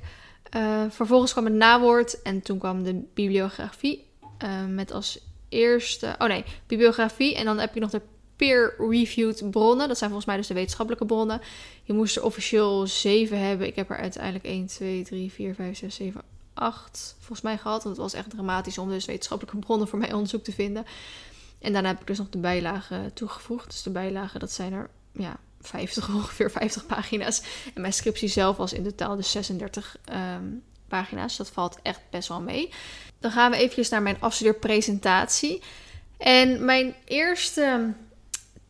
Uh, vervolgens kwam het nawoord en toen kwam de bibliografie. Uh, met als eerste. Oh nee, bibliografie. En dan heb je nog de peer-reviewed bronnen. Dat zijn volgens mij dus de wetenschappelijke bronnen. Je moest er officieel zeven hebben. Ik heb er uiteindelijk 1, 2, 3, 4, 5, 6, 7, 8 volgens mij gehad. Want het was echt dramatisch om dus wetenschappelijke bronnen voor mijn onderzoek te vinden. En daarna heb ik dus nog de bijlagen toegevoegd. Dus de bijlagen, dat zijn er ja, 50, ongeveer 50 pagina's. En mijn scriptie zelf was in totaal dus 36 um, pagina's. Dat valt echt best wel mee. Dan gaan we eventjes naar mijn afstudeerpresentatie. En mijn eerste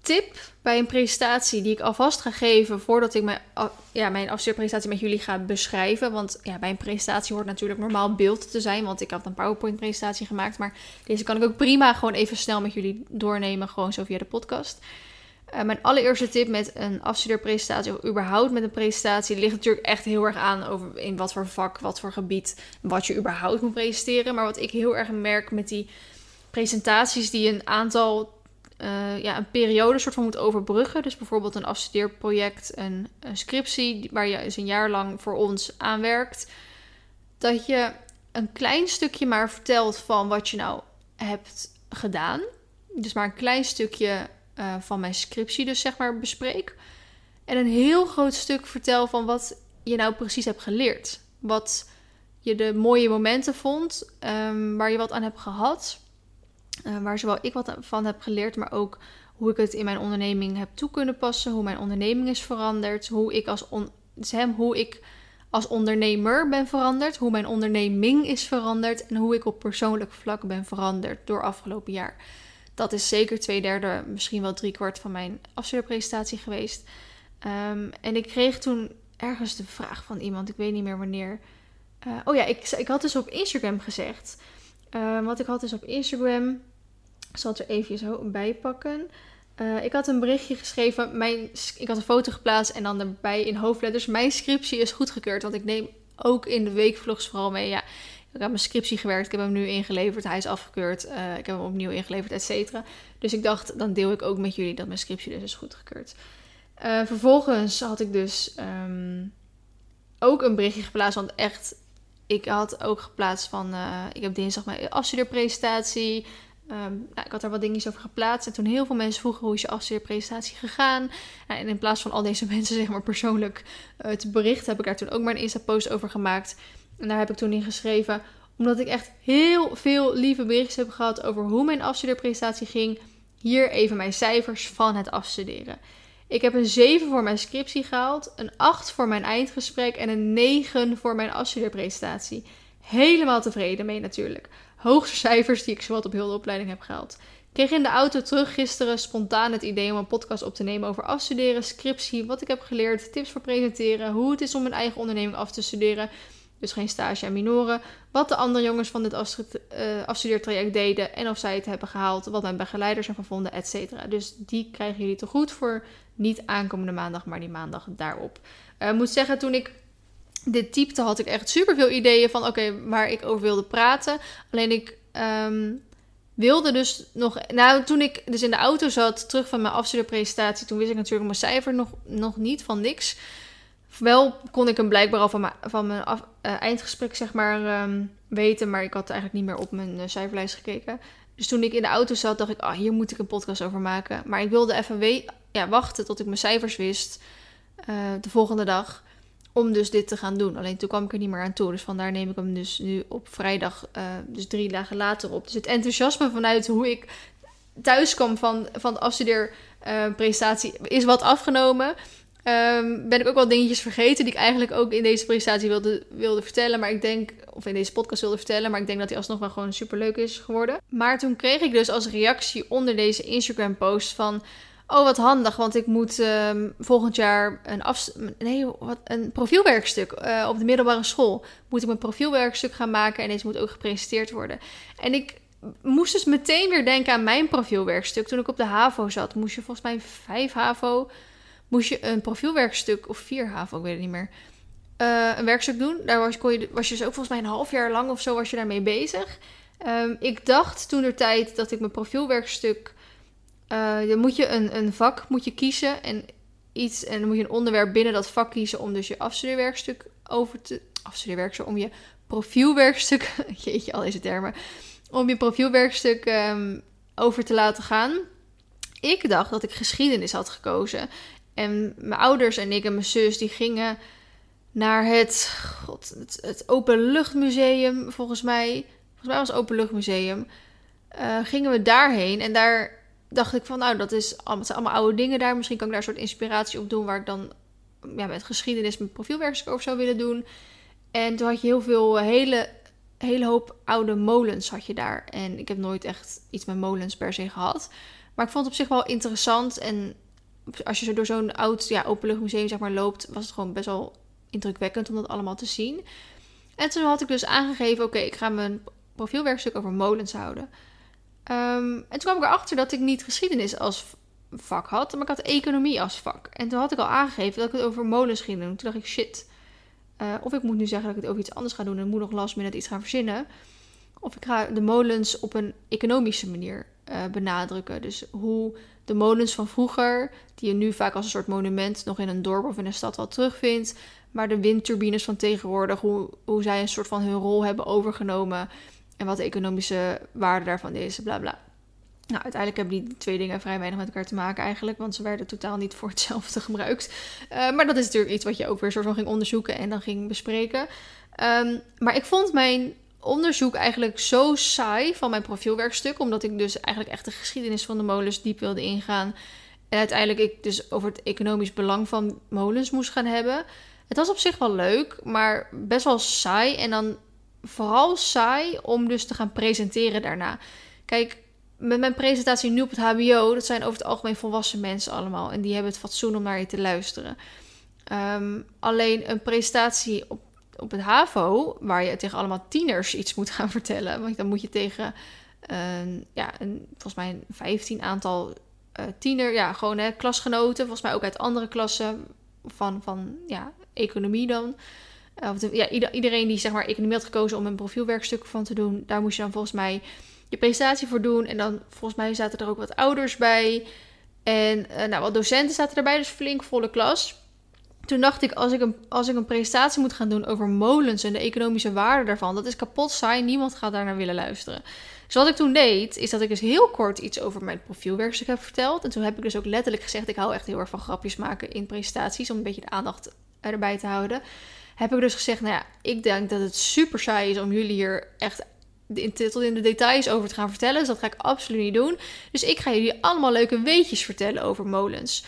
tip bij een presentatie die ik alvast ga geven voordat ik mijn, ja, mijn afstudeerpresentatie met jullie ga beschrijven. Want ja, bij een presentatie hoort natuurlijk normaal beeld te zijn, want ik had een PowerPoint-presentatie gemaakt. Maar deze kan ik ook prima gewoon even snel met jullie doornemen, gewoon zo via de podcast. Uh, mijn allereerste tip met een afstudeerpresentatie, of überhaupt met een presentatie, ligt natuurlijk echt heel erg aan over in wat voor vak, wat voor gebied, wat je überhaupt moet presenteren. Maar wat ik heel erg merk met die presentaties die een aantal, uh, ja, een periode soort van moet overbruggen. Dus bijvoorbeeld een afstudeerproject, een, een scriptie, waar je dus een jaar lang voor ons aanwerkt. Dat je een klein stukje maar vertelt van wat je nou hebt gedaan. Dus maar een klein stukje uh, van mijn scriptie dus zeg maar bespreek. En een heel groot stuk vertel van wat je nou precies hebt geleerd. Wat je de mooie momenten vond, um, waar je wat aan hebt gehad. Uh, waar zowel ik wat van heb geleerd, maar ook hoe ik het in mijn onderneming heb toe kunnen passen. Hoe mijn onderneming is veranderd. Hoe ik als, on hoe ik als ondernemer ben veranderd. Hoe mijn onderneming is veranderd. En hoe ik op persoonlijk vlak ben veranderd door afgelopen jaar. Dat is zeker twee derde, misschien wel drie kwart van mijn afstudeerpresentatie geweest. Um, en ik kreeg toen ergens de vraag van iemand, ik weet niet meer wanneer. Uh, oh ja, ik, ik had dus op Instagram gezegd. Uh, wat ik had dus op Instagram, ik zal het er even bij pakken. Uh, ik had een berichtje geschreven, mijn, ik had een foto geplaatst en dan erbij in hoofdletters. Mijn scriptie is goedgekeurd, want ik neem ook in de weekvlogs vooral mee. Ja, ik heb mijn scriptie gewerkt, ik heb hem nu ingeleverd, hij is afgekeurd, uh, ik heb hem opnieuw ingeleverd, et cetera. Dus ik dacht, dan deel ik ook met jullie dat mijn scriptie dus is goedgekeurd. Uh, vervolgens had ik dus um, ook een berichtje geplaatst, want echt, ik had ook geplaatst van, uh, ik heb dinsdag mijn afstudeerpresentatie. Um, nou, ik had daar wat dingetjes over geplaatst. En toen heel veel mensen vroegen hoe is je afstudeerpresentatie gegaan. En in plaats van al deze mensen zeg maar persoonlijk uh, te berichten, heb ik daar toen ook maar een Insta-post over gemaakt. En daar heb ik toen in geschreven, omdat ik echt heel veel lieve berichtjes heb gehad over hoe mijn afstudeerpresentatie ging. Hier even mijn cijfers van het afstuderen. Ik heb een 7 voor mijn scriptie gehaald, een 8 voor mijn eindgesprek en een 9 voor mijn afstudeerpresentatie. Helemaal tevreden mee natuurlijk. Hoogste cijfers die ik zowat op heel de opleiding heb gehaald. Ik kreeg in de auto terug gisteren spontaan het idee om een podcast op te nemen over afstuderen, scriptie, wat ik heb geleerd, tips voor presenteren, hoe het is om mijn eigen onderneming af te studeren. Dus geen stage en minoren. Wat de andere jongens van dit uh, afstudeertraject deden. En of zij het hebben gehaald. Wat mijn begeleiders ervan vonden, et cetera. Dus die krijgen jullie te goed voor niet aankomende maandag, maar die maandag daarop. Ik uh, moet zeggen, toen ik dit typte, had ik echt super veel ideeën van oké, waar ik over wilde praten. Alleen ik um, wilde dus nog. Nou, toen ik dus in de auto zat, terug van mijn afstudeerpresentatie, toen wist ik natuurlijk mijn cijfer nog, nog niet van niks. Wel kon ik hem blijkbaar al van mijn, van mijn uh, eindgesprek zeg maar um, weten, maar ik had eigenlijk niet meer op mijn uh, cijferlijst gekeken. Dus toen ik in de auto zat, dacht ik, ah, hier moet ik een podcast over maken. Maar ik wilde even we wachten tot ik mijn cijfers wist uh, de volgende dag. Om dus dit te gaan doen. Alleen toen kwam ik er niet meer aan toe. Dus vandaar neem ik hem dus nu op vrijdag, dus drie dagen later op. Dus het enthousiasme vanuit hoe ik thuis kwam van, van de afstudeerpresentatie is wat afgenomen. Um, ben ik ook wel dingetjes vergeten die ik eigenlijk ook in deze presentatie wilde, wilde vertellen. Maar ik denk, of in deze podcast wilde vertellen. Maar ik denk dat die alsnog wel gewoon super leuk is geworden. Maar toen kreeg ik dus als reactie onder deze Instagram post van... Oh, wat handig, want ik moet um, volgend jaar een, af, nee, wat, een profielwerkstuk uh, op de middelbare school. Moet ik mijn profielwerkstuk gaan maken en deze moet ook gepresenteerd worden. En ik moest dus meteen weer denken aan mijn profielwerkstuk. Toen ik op de HAVO zat, moest je volgens mij vijf HAVO moest je een profielwerkstuk, of vier HAVO, ik weet het niet meer, uh, een werkstuk doen. Daar was, kon je, was je dus ook volgens mij een half jaar lang of zo was je daarmee bezig. Um, ik dacht toen de tijd dat ik mijn profielwerkstuk, uh, dan moet je een, een vak moet je kiezen en iets, en dan moet je een onderwerp binnen dat vak kiezen om dus je afstudeerwerkstuk over te, afstudeerwerkstuk, om je profielwerkstuk, jeetje al deze termen, om je profielwerkstuk um, over te laten gaan. ik dacht dat ik geschiedenis had gekozen. En mijn ouders en ik en mijn zus die gingen naar het, god, het, het Openluchtmuseum, volgens mij. Volgens mij was het Openluchtmuseum. Uh, gingen we daarheen en daar dacht ik van, nou, dat is zijn allemaal oude dingen daar. Misschien kan ik daar een soort inspiratie op doen waar ik dan ja, met geschiedenis mijn profielwerkstuk over zou willen doen. En toen had je heel veel hele, hele hoop oude molens had je daar. En ik heb nooit echt iets met molens per se gehad. Maar ik vond het op zich wel interessant. En als je zo door zo'n oud ja, openluchtmuseum zeg maar, loopt, was het gewoon best wel indrukwekkend om dat allemaal te zien. En toen had ik dus aangegeven, oké, ik ga mijn profielwerkstuk over molens houden. Ehm, en toen kwam ik erachter dat ik niet geschiedenis als vak had, maar ik had economie als vak. En toen had ik al aangegeven dat ik het over molens ging doen. Toen dacht ik, shit. Uh, of ik moet nu zeggen dat ik het over iets anders ga doen en moet nog last minute iets gaan verzinnen. Of ik ga de molens op een economische manier uh, benadrukken. Dus hoe de molens van vroeger, die je nu vaak als een soort monument nog in een dorp of in een stad wel terugvindt. Maar de windturbines van tegenwoordig, hoe, hoe zij een soort van hun rol hebben overgenomen. En wat de economische waarde daarvan is, bla bla. Nou, uiteindelijk hebben die twee dingen vrij weinig met elkaar te maken eigenlijk, want ze werden totaal niet voor hetzelfde gebruikt. Uh, maar dat is natuurlijk iets wat je ook weer van ging onderzoeken en dan ging bespreken. Um, maar ik vond mijn onderzoek eigenlijk zo saai van mijn profielwerkstuk, omdat ik dus eigenlijk echt de geschiedenis van de molens diep wilde ingaan. En uiteindelijk ik dus over het economisch belang van molens moest gaan hebben. Het was op zich wel leuk, maar best wel saai. En dan vooral saai om dus te gaan presenteren daarna. Kijk, met mijn presentatie nu op het HBO, dat zijn over het algemeen volwassen mensen allemaal. En die hebben het fatsoen om naar je te luisteren. Um, alleen een presentatie op, op het HAVO, waar je tegen allemaal tieners iets moet gaan vertellen. Want dan moet je tegen een, ja, een, volgens mij een 15 aantal uh, tiener, ja, gewoon hè, klasgenoten. Volgens mij ook uit andere klassen van, van ja, economie dan. Uh, ja, iedereen die zeg maar economie had gekozen om een profielwerkstuk van te doen, daar moest je dan volgens mij je presentatie voor doen. En dan volgens mij zaten er ook wat ouders bij. En uh, nou, wat docenten zaten erbij, dus flink volle klas. Toen dacht ik, als ik, een, als ik een presentatie moet gaan doen over molens en de economische waarde daarvan, dat is kapot saai. Niemand gaat daar naar willen luisteren. Dus wat ik toen deed, is dat ik dus heel kort iets over mijn profielwerkstuk heb verteld. En toen heb ik dus ook letterlijk gezegd, ik hou echt heel erg van grapjes maken in presentaties, om een beetje de aandacht erbij te houden. Heb ik dus gezegd, nou ja, ik denk dat het super saai is om jullie hier echt tot in de details over te gaan vertellen. Dus dat ga ik absoluut niet doen. Dus ik ga jullie allemaal leuke weetjes vertellen over molens.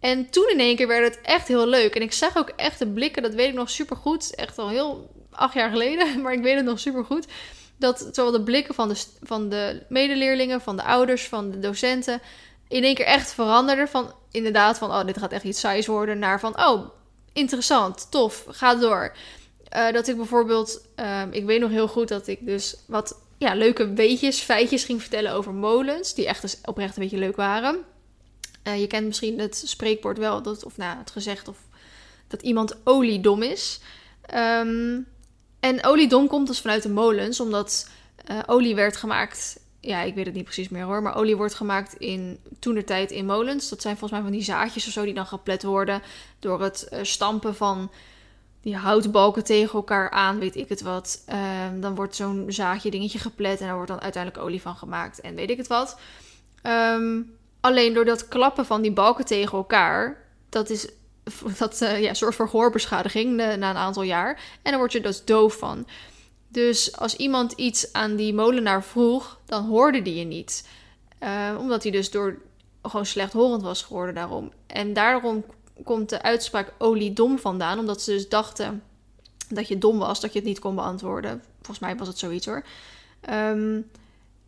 En toen in één keer werd het echt heel leuk. En ik zag ook echt de blikken, dat weet ik nog super goed. Echt al heel acht jaar geleden, maar ik weet het nog super goed. Dat zowel de blikken van de, van de medeleerlingen, van de ouders, van de docenten. in één keer echt veranderden. Van inderdaad, van oh, dit gaat echt iets saais worden. Naar van oh, interessant, tof, ga door. Uh, dat ik bijvoorbeeld, uh, ik weet nog heel goed dat ik dus wat ja, leuke weetjes, feitjes ging vertellen over molens. Die echt dus oprecht een beetje leuk waren. Uh, je kent misschien het spreekwoord wel, dat, of nou, het gezegd of dat iemand oliedom is. Um, en oliedom komt dus vanuit de molens, omdat uh, olie werd gemaakt. Ja, ik weet het niet precies meer hoor. Maar olie wordt gemaakt in tijd in molens. Dat zijn volgens mij van die zaadjes of zo die dan geplet worden door het uh, stampen van die houtbalken tegen elkaar aan, weet ik het wat. Um, dan wordt zo'n zaadje dingetje geplet en daar wordt dan uiteindelijk olie van gemaakt en weet ik het wat. Um, alleen door dat klappen van die balken tegen elkaar, dat is dat uh, ja, zorgt voor hoorbeschadiging uh, na een aantal jaar. En dan word je dus doof van. Dus als iemand iets aan die molenaar vroeg, dan hoorde die je niet. Uh, omdat hij dus door gewoon slechthorend was geworden daarom. En daarom komt de uitspraak oliedom vandaan. Omdat ze dus dachten dat je dom was, dat je het niet kon beantwoorden. Volgens mij was het zoiets hoor. Um,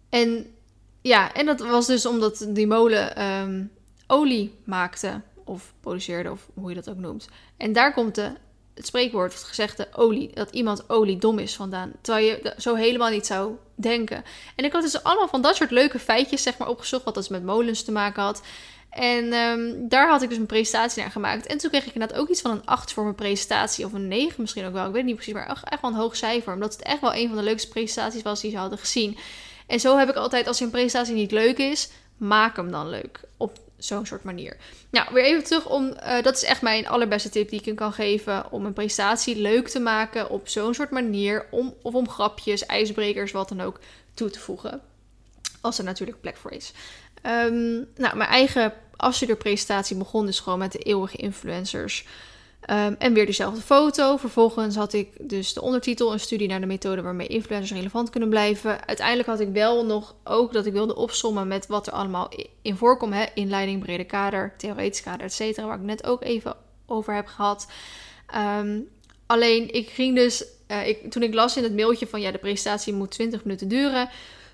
en ja, en dat was dus omdat die molen um, olie maakte. Of produceerde, of hoe je dat ook noemt. En daar komt de, het spreekwoord, of het gezegde olie, dat iemand oliedom is vandaan. Terwijl je zo helemaal niet zou denken. En ik had dus allemaal van dat soort leuke feitjes zeg maar opgezocht, wat dat met molens te maken had. En um, daar had ik dus een presentatie naar gemaakt. En toen kreeg ik inderdaad ook iets van een 8 voor mijn presentatie. Of een 9 misschien ook wel. Ik weet niet precies. Maar echt wel een hoog cijfer. Omdat het echt wel een van de leukste presentaties was die ze hadden gezien. En zo heb ik altijd, als een presentatie niet leuk is, maak hem dan leuk. Op zo'n soort manier. Nou, weer even terug om. Uh, dat is echt mijn allerbeste tip die ik je kan geven. Om een presentatie leuk te maken op zo'n soort manier. Om, of om grapjes, ijsbrekers, wat dan ook toe te voegen. Als er natuurlijk plek voor is. Ehm, nou, mijn eigen afstudeerpresentatie begon dus gewoon met de eeuwige influencers. Ehm, en weer dezelfde foto. Vervolgens had ik dus de ondertitel: Een studie naar de methode waarmee influencers relevant kunnen blijven. Uiteindelijk had ik wel nog ook dat ik wilde opsommen met wat er allemaal in voorkomt: hè? inleiding, brede kader, theoretisch kader, et cetera. Waar ik net ook even over heb gehad. Ehm, alleen ik ging dus, uh, ik, toen ik las in het mailtje van ja, de presentatie moet 20 minuten duren.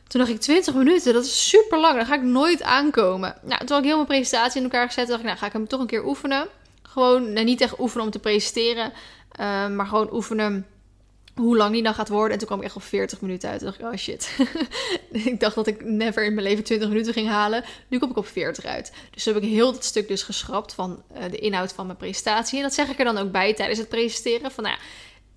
Toen dacht ik 20 minuten, dat is super lang. Daar ga ik nooit aankomen. Nou, toen had ik heel mijn presentatie in elkaar gezet. dacht ik, nou ga ik hem toch een keer oefenen. Gewoon niet echt oefenen om te presenteren, uh, maar gewoon oefenen hoe lang die dan gaat worden. En toen kwam ik echt op 40 minuten uit. Toen dacht ik, oh shit. ik dacht dat ik never in mijn leven 20 minuten ging halen. Nu kom ik op 40 uit. Dus heb ik heel dat stuk dus geschrapt van uh, de inhoud van mijn presentatie. En dat zeg ik er dan ook bij tijdens het presenteren. Van nou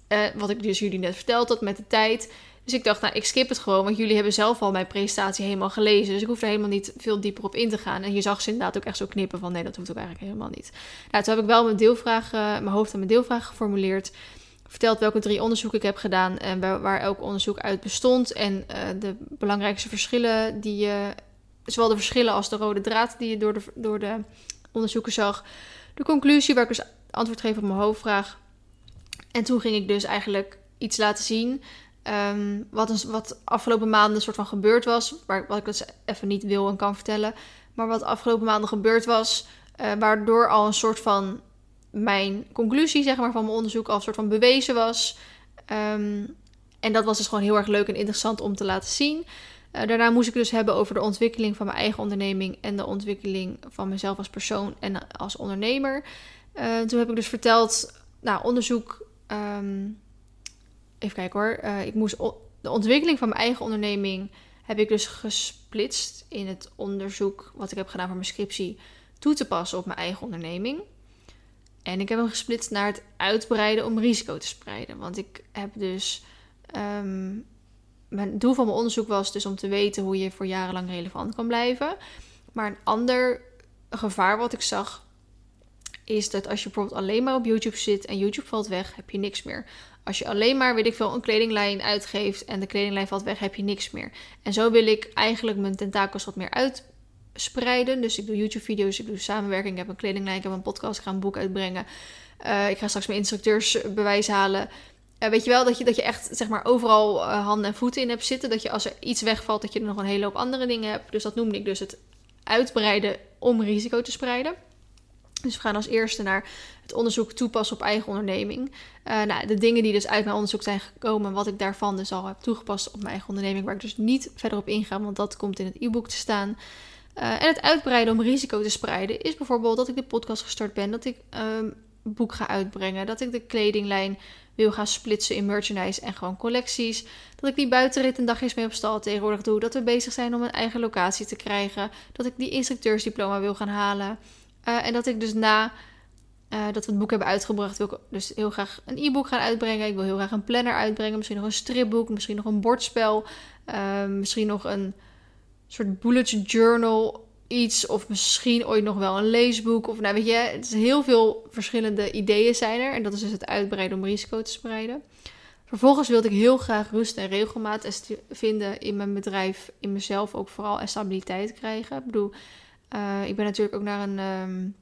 uh, wat ik dus jullie net verteld had met de tijd. Dus ik dacht, nou, ik skip het gewoon, want jullie hebben zelf al mijn presentatie helemaal gelezen. Dus ik hoef er helemaal niet veel dieper op in te gaan. En je zag ze inderdaad ook echt zo knippen van, nee, dat hoeft ook eigenlijk helemaal niet. Nou, toen heb ik wel mijn deelvraag, uh, mijn hoofd aan mijn deelvraag geformuleerd. Verteld welke drie onderzoeken ik heb gedaan en waar, elk onderzoek uit bestond. En uh, de belangrijkste verschillen die je, zowel de verschillen als de rode draad die je door de, door de onderzoeken zag. De conclusie waar ik dus antwoord geef op mijn hoofdvraag. En toen ging ik dus eigenlijk iets laten zien Um, wat, een, wat afgelopen maanden een soort van gebeurd was. Waar, wat ik dus even niet wil en kan vertellen. Maar wat afgelopen maanden gebeurd was. Uh, waardoor al een soort van mijn conclusie zeg maar, van mijn onderzoek al een soort van bewezen was. Um, en dat was dus gewoon heel erg leuk en interessant om te laten zien. Uh, daarna moest ik dus hebben over de ontwikkeling van mijn eigen onderneming en de ontwikkeling van mezelf als persoon en als ondernemer. Uh, toen heb ik dus verteld, nou, onderzoek um, even kijken hoor. Uh, ik moest de ontwikkeling van mijn eigen onderneming heb ik dus gesplitst in het onderzoek wat ik heb gedaan voor mijn scriptie toe te passen op mijn eigen onderneming. En ik heb hem gesplitst naar het uitbreiden om risico te spreiden. Want ik heb dus. Um, mijn doel van mijn onderzoek was dus om te weten hoe je voor jarenlang relevant kan blijven. Maar een ander gevaar wat ik zag is dat als je bijvoorbeeld alleen maar op YouTube zit en YouTube valt weg, heb je niks meer. Als je alleen maar, weet ik veel, een kledinglijn uitgeeft en de kledinglijn valt weg, heb je niks meer. En zo wil ik eigenlijk mijn tentakels wat meer uitspreiden. Dus ik doe YouTube-video's, ik doe samenwerking, ik heb een kledinglijn, ik heb een podcast, ik ga een boek uitbrengen. Uh, ik ga straks mijn instructeursbewijs halen. Uh, weet je wel, dat je, dat je echt zeg maar overal uh, handen en voeten in hebt zitten. Dat je als er iets wegvalt, dat je er nog een hele hoop andere dingen hebt. Dus dat noemde ik dus het uitbreiden om risico te spreiden. Dus we gaan als eerste naar het onderzoek toepassen op eigen onderneming. Uh, nou, de dingen die dus uit mijn onderzoek zijn gekomen, wat ik daarvan dus al heb toegepast op mijn eigen onderneming, waar ik dus niet verder op inga, want dat komt in het e-book te staan. Uh, en het uitbreiden om risico te spreiden is bijvoorbeeld dat ik de podcast gestart ben, dat ik um, boek ga uitbrengen, dat ik de kledinglijn wil gaan splitsen in merchandise en gewoon collecties. Dat ik die buitenrit een dagjes mee op stal tegenwoordig doe. Dat we bezig zijn om een eigen locatie te krijgen. Dat ik die instructeursdiploma wil gaan halen. Uh, en dat ik dus na uh, dat we het boek hebben uitgebracht, wil ik dus heel graag een e-book gaan uitbrengen. Ik wil heel graag een planner uitbrengen. Misschien nog een stripboek, misschien nog een bordspel. Uh, misschien nog een soort bullet journal iets. Of misschien ooit nog wel een leesboek. Of nou weet je, het is heel veel verschillende ideeën zijn er. En dat is dus het uitbreiden om risico te spreiden. Vervolgens wilde ik heel graag rust en regelmaat vinden in mijn bedrijf, in mezelf ook vooral en stabiliteit krijgen. Ik bedoel, uh, ik ben natuurlijk ook naar een, um,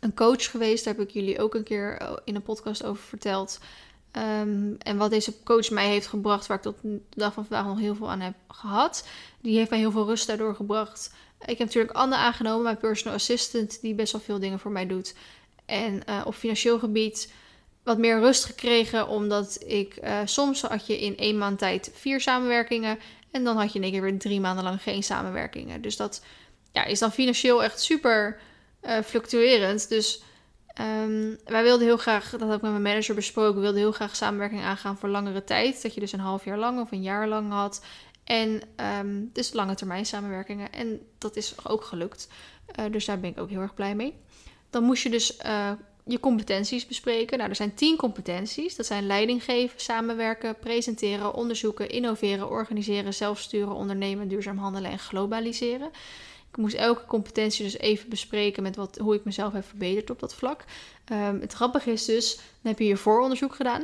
een coach geweest. Daar heb ik jullie ook een keer eh, in een podcast over verteld. Um, en wat deze coach mij heeft gebracht, waar ik tot de dag van vandaag nog heel veel aan heb gehad, die heeft mij heel veel rust daardoor gebracht. Ik heb natuurlijk Anne aangenomen, mijn personal assistant, die best wel veel dingen voor mij doet. En uh, op financieel gebied wat meer rust gekregen, omdat ik soms had je in één maand tijd vier samenwerkingen en dan had je in één keer weer drie maanden lang geen samenwerkingen. Dus dat ja, is dan financieel echt super uh, fluctuerend. Dus um, wij wilden heel graag, dat heb ik met mijn manager besproken, we wilden heel graag samenwerking aangaan voor langere tijd. Dat je dus een half jaar lang of een jaar lang had. En um, dus lange termijn samenwerkingen. En dat is ook gelukt. Uh, dus daar ben ik ook heel erg blij mee. Dan moest je dus uh, je competenties bespreken. Nou, er zijn tien competenties. Dat zijn leiding geven, samenwerken, presenteren, onderzoeken, innoveren, organiseren, zelfsturen, ondernemen, duurzaam handelen en globaliseren. Ik moest elke competentie dus even bespreken met wat, hoe ik mezelf heb verbeterd op dat vlak. Um, het grappige is dus, dan heb je je vooronderzoek gedaan.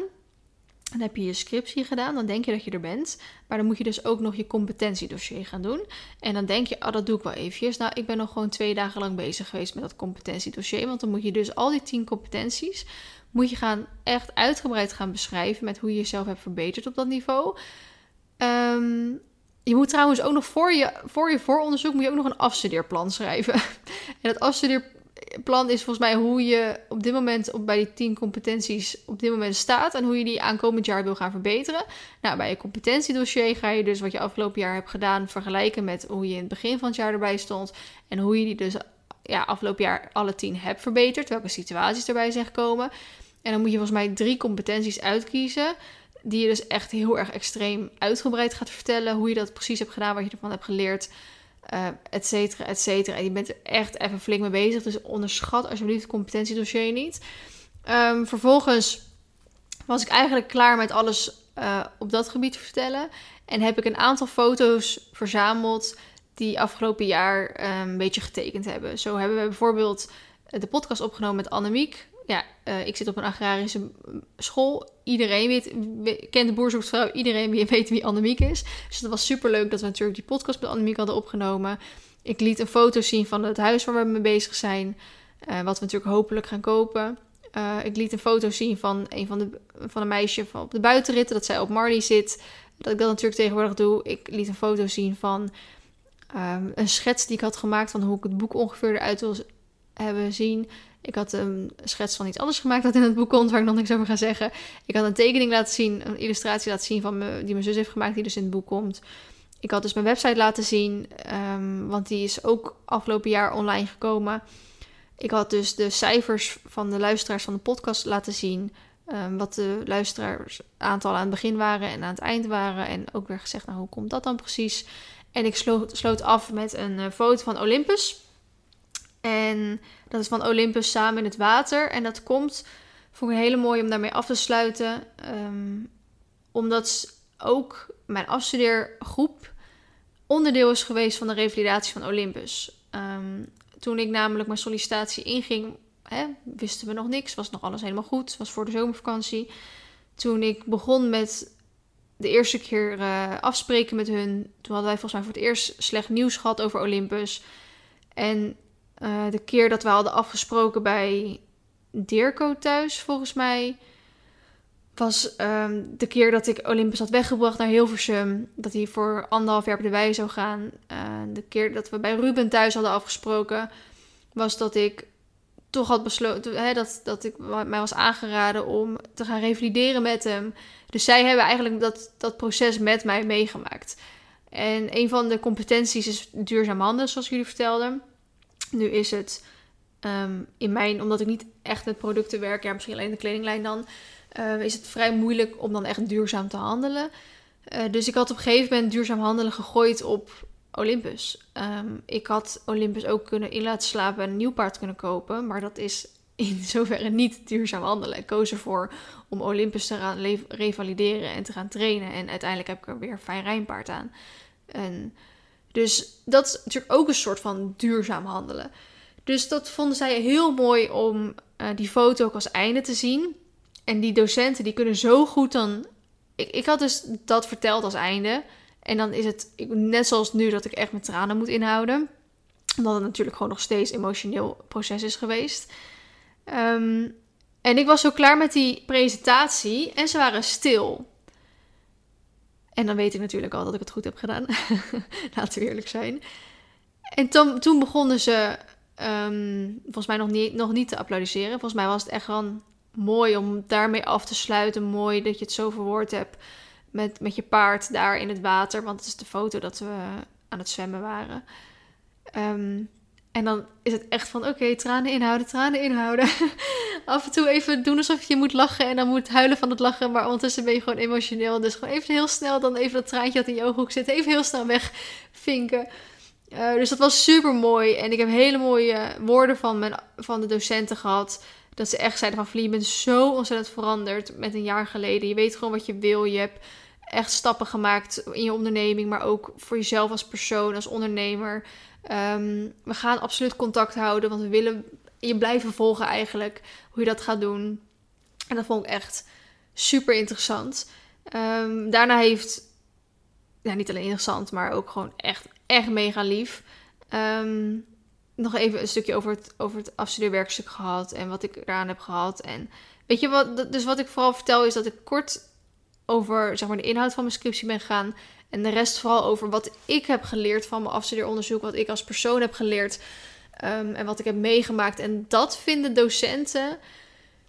Dan heb je je scriptie gedaan, dan denk je dat je er bent. Maar dan moet je dus ook nog je competentiedossier gaan doen. En dan denk je, oh, dat doe ik wel eventjes. Nou, ik ben nog gewoon twee dagen lang bezig geweest met dat competentiedossier. Want dan moet je dus al die tien competenties, moet je gaan echt uitgebreid gaan beschrijven met hoe je jezelf hebt verbeterd op dat niveau. Ehm, je moet trouwens ook nog voor je, voor je vooronderzoek moet je ook nog een afstudeerplan schrijven. en dat afstudeerplan plan is volgens mij hoe je op dit moment op, bij die 10 competenties op dit moment staat en hoe je die aankomend jaar wil gaan verbeteren. Nou, bij je competentiedossier ga je dus wat je afgelopen jaar hebt gedaan vergelijken met hoe je in het begin van het jaar erbij stond en hoe je die dus ja, afgelopen jaar alle 10 hebt verbeterd, welke situaties erbij zijn gekomen. En dan moet je volgens mij drie competenties uitkiezen die je dus echt heel erg extreem uitgebreid gaat vertellen hoe je dat precies hebt gedaan, wat je ervan hebt geleerd uh, et cetera, et cetera. En je bent er echt even flink mee bezig. Dus onderschat alsjeblieft het competentiedossier niet. Um, vervolgens was ik eigenlijk klaar met alles uh, op dat gebied te vertellen. En heb ik een aantal foto's verzameld die afgelopen jaar um, een beetje getekend hebben. Zo hebben we bijvoorbeeld de podcast opgenomen met Annemiek ja, uh, ik zit op een agrarische school. Iedereen weet, kent de boerzoekvrouw. Iedereen weet wie Annemiek is. Dus het was super leuk dat we natuurlijk die podcast met Annemiek hadden opgenomen. Ik liet een foto zien van het huis waar we mee bezig zijn. Uh, wat we natuurlijk hopelijk gaan kopen. Uh, ik liet een foto zien van een van de, van een meisje van op de buitenritten. Dat zij op Marley zit. Dat ik dat natuurlijk tegenwoordig doe. Ik liet een foto zien van um, een schets die ik had gemaakt. Van hoe ik het boek ongeveer eruit wil hebben zien. Ik had een schets van iets anders gemaakt dat in het boek komt, waar ik nog niks over ga zeggen. Ik had een tekening laten zien, een illustratie laten zien van die mijn zus heeft gemaakt, die dus in het boek komt. Ik had dus mijn website laten zien, um, want die is ook afgelopen jaar online gekomen. Ik had dus de cijfers van de luisteraars van de podcast laten zien. Um, wat de luisteraars aantal aan het begin waren en aan het eind waren. En ook weer gezegd, nou hoe komt dat dan precies? En ik sloot, af met een uh, foto van Olympus. En dat is van Olympus samen in het water. En dat komt, vond ik hele mooi om daarmee af te sluiten. Um, omdat ook mijn afstudeergroep onderdeel is geweest van de revalidatie van Olympus. Um, toen ik namelijk mijn sollicitatie inging, hè, wisten we nog niks. Was nog alles helemaal goed. Was voor de zomervakantie. Toen ik begon met de eerste keer uh, afspreken met hun. Toen hadden wij volgens mij voor het eerst slecht nieuws gehad over Olympus. En uh, de keer dat we hadden afgesproken bij Dirko thuis, volgens mij, was um, de keer dat ik Olympus had weggebracht naar Hilversum. Dat hij voor anderhalf jaar erbij zou gaan. Uh, de keer dat we bij Ruben thuis hadden afgesproken, was dat ik toch had besloten, hè, dat, dat ik mij was aangeraden om te gaan revalideren met hem. Dus zij hebben eigenlijk dat, dat proces met mij meegemaakt. En een van de competenties is duurzaam handelen, zoals jullie vertelden. Nu is het um, in mijn, omdat ik niet echt met producten werk, ja, misschien alleen de kledinglijn dan, uh, is het vrij moeilijk om dan echt duurzaam te handelen. Uh, dus ik had op een gegeven moment duurzaam handelen gegooid op Olympus. Um, ik had Olympus ook kunnen in laten slapen en een nieuw paard kunnen kopen, maar dat is in zoverre niet duurzaam handelen. Ik koos ervoor om Olympus te gaan revalideren en te gaan trainen. En uiteindelijk heb ik er weer een fijn rijnpaard aan. Dus dat is natuurlijk ook een soort van duurzaam handelen. Dus dat vonden zij heel mooi om uh, die foto ook als einde te zien. En die docenten die kunnen zo goed dan. Ik, ik had dus dat verteld als einde. En dan is het net zoals nu dat ik echt mijn tranen moet inhouden. Omdat het natuurlijk gewoon nog steeds emotioneel proces is geweest. Um, en ik was zo klaar met die presentatie en ze waren stil. En dan weet ik natuurlijk al dat ik het goed heb gedaan. Laten we eerlijk zijn. En toen, toen begonnen ze um, volgens mij nog niet, nog niet te applaudisseren. Volgens mij was het echt gewoon mooi om daarmee af te sluiten. Mooi dat je het zo verwoord hebt met, met je paard daar in het water. Want het is de foto dat we aan het zwemmen waren. Um, en dan is het echt van, oké, tranen inhouden, tranen inhouden. Af en toe even doen alsof je moet lachen en dan moet huilen van het lachen. Maar ondertussen ben je gewoon emotioneel. Dus gewoon even heel snel dan even dat traantje dat in je ooghoek zit, even heel snel wegvinken. Uh, dus dat was super mooi. En ik heb hele mooie woorden van, mijn, van de docenten gehad. Dat ze echt zeiden van, Vlie, je bent zo ontzettend veranderd met een jaar geleden. Je weet gewoon wat je wil. Je hebt echt stappen gemaakt in je onderneming, maar ook voor jezelf als persoon, als ondernemer. Um, we gaan absoluut contact houden, want we willen je blijven volgen eigenlijk hoe je dat gaat doen. En dat vond ik echt super interessant. Ehm, daarna heeft, ja, niet alleen interessant, maar ook gewoon echt, echt mega lief. Ehm, nog even een stukje over het, over het afstudeerwerkstuk gehad en wat ik eraan heb gehad. En weet je wat, dus wat ik vooral vertel is dat ik kort over zeg maar, de inhoud van mijn scriptie ben gegaan. En de rest vooral over wat ik heb geleerd van mijn afstudeeronderzoek, wat ik als persoon heb geleerd ehm, en wat ik heb meegemaakt. En dat vinden docenten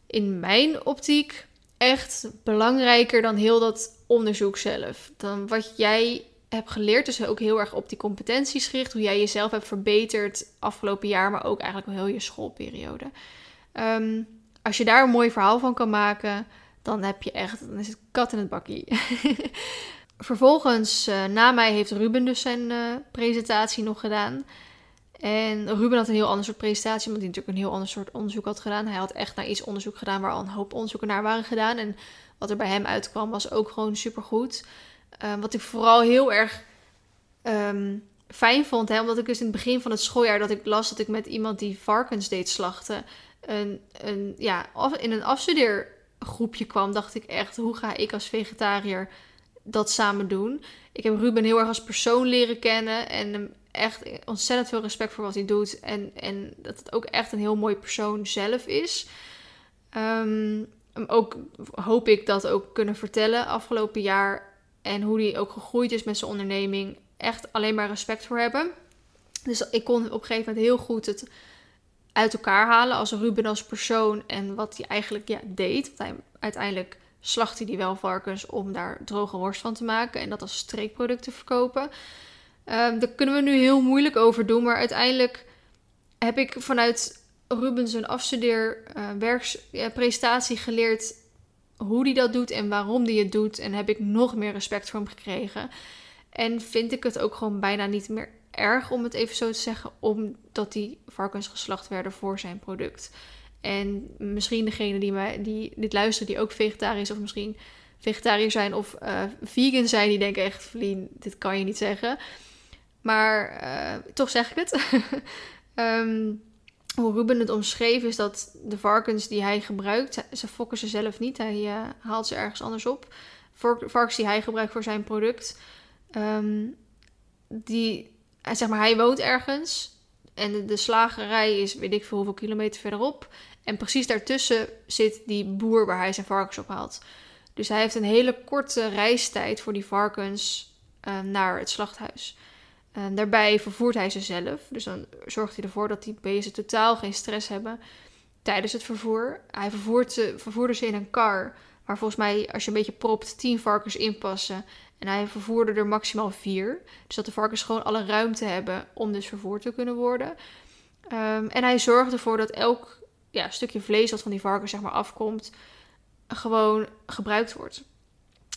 in mijn optiek echt belangrijker dan heel dat onderzoek zelf. Dan wat jij hebt geleerd, dus ook heel erg op die competenties gericht, hoe jij jezelf hebt verbeterd afgelopen jaar, maar ook eigenlijk heel je schoolperiode. Ehm, als je daar een mooi verhaal van kan maken, dan heb je echt, dan is het kat in het bakkie. Vervolgens, uh, na mij, heeft Ruben dus zijn uh, presentatie nog gedaan. En Ruben had een heel ander soort presentatie, omdat hij natuurlijk een heel ander soort onderzoek had gedaan. Hij had echt naar iets onderzoek gedaan waar al een hoop onderzoeken naar waren gedaan. En wat er bij hem uitkwam was ook gewoon supergoed. Uh, wat ik vooral heel erg um, fijn vond, hè, omdat ik dus in het begin van het schooljaar dat ik las dat ik met iemand die varkens deed slachten, een, een, ja, in een afstudeergroepje kwam, dacht ik echt, hoe ga ik als vegetariër dat samen doen? Ik heb Ruben heel erg als persoon leren kennen en echt ontzettend veel respect voor wat hij doet. En, en dat het ook echt een heel mooi persoon zelf is. Um, ook hoop ik dat ook kunnen vertellen afgelopen jaar. En hoe hij ook gegroeid is met zijn onderneming. Echt alleen maar respect voor hebben. Dus ik kon op een gegeven moment heel goed het uit elkaar halen als Ruben als persoon en wat hij eigenlijk ja, deed. Want hij, uiteindelijk slachtte hij wel varkens om daar droge worst van te maken en dat als streekproduct te verkopen. Um, daar kunnen we nu heel moeilijk over doen. Maar uiteindelijk heb ik vanuit Rubens een afstudeerpresentatie uh, geleerd hoe hij dat doet en waarom hij het doet. En heb ik nog meer respect voor hem gekregen. En vind ik het ook gewoon bijna niet meer erg, om het even zo te zeggen, omdat die varkens geslacht werden voor zijn product. En misschien degene die, mij, die dit luisteren, die ook vegetarisch of misschien vegetariër zijn of uh, vegan zijn, die denken echt, Vlien, dit kan je niet zeggen. Maar uh, toch zeg ik het. um, hoe Ruben het omschreef is dat de varkens die hij gebruikt, ze fokken ze zelf niet. Hij uh, haalt ze ergens anders op. Varkens die hij gebruikt voor zijn product, um, die, zeg maar, hij woont ergens en de, slagerij is weet ik veel hoeveel kilometer verderop. En precies daartussen zit die boer waar hij zijn varkens op haalt. Dus hij heeft een hele korte reistijd voor die varkens uh, naar het slachthuis. En daarbij vervoert hij ze zelf. Dus dan zorgt hij ervoor dat die beesten totaal geen stress hebben tijdens het vervoer. Hij vervoert ze, vervoerde ze in een kar. Waar volgens mij, als je een beetje propt, tien varkens inpassen. En hij vervoerde er maximaal vier. Dus dat de varkens gewoon alle ruimte hebben om dus vervoerd te kunnen worden. Um, en hij zorgt ervoor dat elk ja, stukje vlees dat van die varkens zeg maar, afkomt, gewoon gebruikt wordt.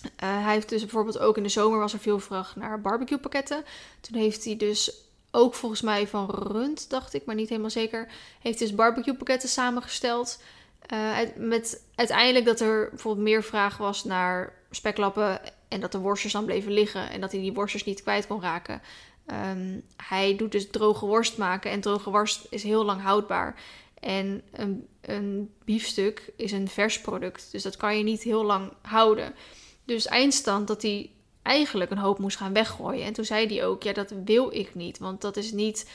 Uh, hij heeft dus bijvoorbeeld ook in de zomer was er veel vraag naar barbecue pakketten. Toen heeft hij dus ook volgens mij van rund, dacht ik, maar niet helemaal zeker, heeft dus barbecue pakketten samengesteld. Uh, met uiteindelijk dat er bijvoorbeeld meer vraag was naar speklappen en dat de worstjes dan bleven liggen en dat hij die worstjes niet kwijt kon raken. Um, hij doet dus droge worst maken en droge worst is heel lang houdbaar. En een, een biefstuk is een vers product, dus dat kan je niet heel lang houden. Dus eindstand dat hij eigenlijk een hoop moest gaan weggooien. En toen zei hij ook, ja, dat wil ik niet. Want dat is niet,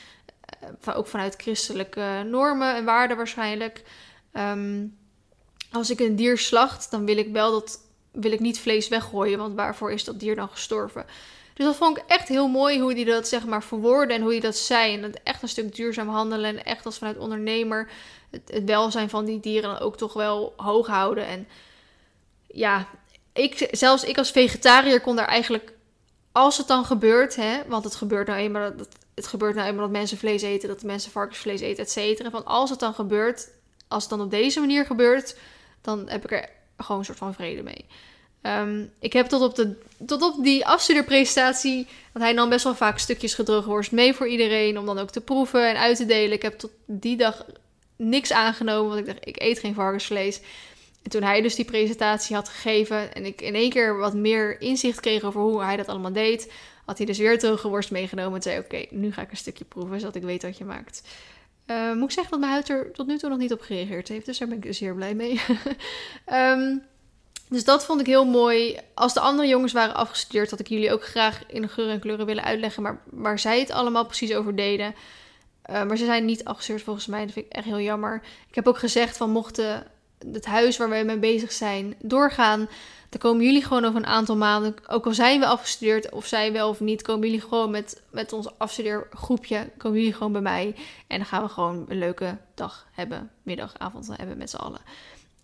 uh, ook vanuit christelijke normen en waarden waarschijnlijk. Um, als ik een dier slacht, dan wil ik wel dat, wil ik niet vlees weggooien. Want waarvoor is dat dier dan gestorven? Dus dat vond ik echt heel mooi hoe hij dat zeg maar verwoordde en hoe hij dat zei. En dat echt een stuk duurzaam handelen en echt als vanuit ondernemer het, welzijn van die dieren ook toch wel hoog houden. En ja, ik, zelfs ik als vegetariër kon daar eigenlijk, als het dan gebeurt, hè, want het gebeurt nou eenmaal, dat, het gebeurt nou eenmaal dat mensen vlees eten, dat mensen varkensvlees eten, et cetera. Van als het dan gebeurt, als het dan op deze manier gebeurt, dan heb ik er gewoon een soort van vrede mee. Um, ik heb tot op, de, tot op die afstudeerpresentatie, want hij nam best wel vaak stukjes gedroogde worst mee voor iedereen, om dan ook te proeven en uit te delen. Ik heb tot die dag niks aangenomen, want ik dacht, ik eet geen varkensvlees. En toen hij dus die presentatie had gegeven en ik in één keer wat meer inzicht kreeg over hoe hij dat allemaal deed, had hij dus weer droge worst meegenomen en zei: Oké, nu ga ik een stukje proeven zodat ik weet wat je maakt. Uh, moet ik zeggen dat mijn huid er tot nu toe nog niet op gereageerd heeft, dus daar ben ik zeer blij mee. um, Dus dat vond ik heel mooi. Als de andere jongens waren afgestudeerd, had ik jullie ook graag in geur en kleuren willen uitleggen. Maar waar zij het allemaal precies over deden. Uh, maar ze zijn niet afgestudeerd volgens mij. Dat vind ik echt heel jammer. Ik heb ook gezegd van mochten het huis waar wij mee bezig zijn doorgaan. Dan komen jullie gewoon over een aantal maanden. Ook al zijn we afgestudeerd of zij wel of niet. Komen jullie gewoon met, met ons afstudeergroepje. Komen jullie gewoon bij mij. En dan gaan we gewoon een leuke dag hebben. Middag, avond hebben met z'n allen.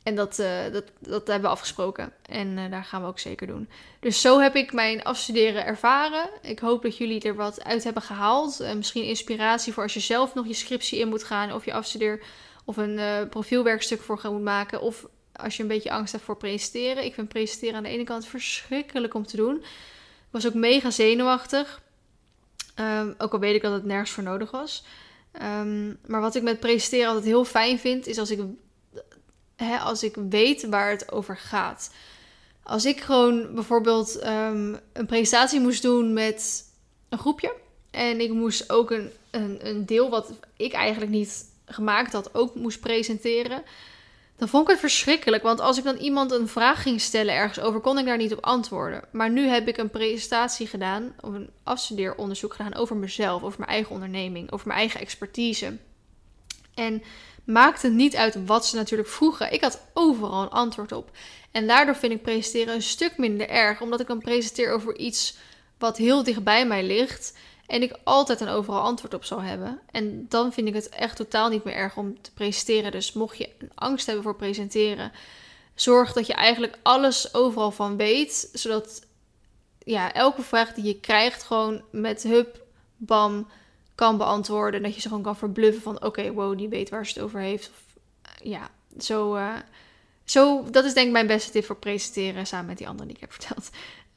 En dat, uh, dat, dat hebben we afgesproken. En uh, daar gaan we ook zeker doen. Dus zo heb ik mijn afstuderen ervaren. Ik hoop dat jullie er wat uit hebben gehaald. Uh, misschien inspiratie voor als je zelf nog je scriptie in moet gaan. Of je afstudeer of een profielwerkstuk voor gaan moet maken. Of als je een beetje angst hebt voor presenteren. Ik vind presenteren aan de ene kant verschrikkelijk om te doen. Ik was ook mega zenuwachtig. Um, ook al weet ik dat het nergens voor nodig was. Um, maar wat ik met presenteren altijd heel fijn vind, is als ik als ik weet waar het over gaat. Als ik gewoon bijvoorbeeld um, een presentatie moest doen met een groepje. En ik moest ook een, een, een deel wat ik eigenlijk niet gemaakt had, ook moest presenteren. Dan vond ik het verschrikkelijk. Want als ik dan iemand een vraag ging stellen ergens over, kon ik daar niet op antwoorden. Maar nu heb ik een presentatie gedaan, of een afstudeeronderzoek gedaan over mezelf, over mijn eigen onderneming, over mijn eigen expertise. En maakte niet uit wat ze natuurlijk vroegen. Ik had overal een antwoord op. En daardoor vind ik presenteren een stuk minder erg, omdat ik dan presenteer over iets wat heel dichtbij mij ligt. En ik altijd een overal antwoord op zal hebben. En dan vind ik het echt totaal niet meer erg om te presenteren. Dus mocht je een angst hebben voor presenteren, zorg dat je eigenlijk alles overal van weet. Zodat ja, elke vraag die je krijgt, gewoon met hup, bam, kan beantwoorden. Dat je ze gewoon kan verbluffen van oké, wow, die weet waar ze het over heeft. Of, eh, ja, zo, uh, zo, dat is denk ik mijn beste tip voor presenteren samen met die anderen die ik heb verteld.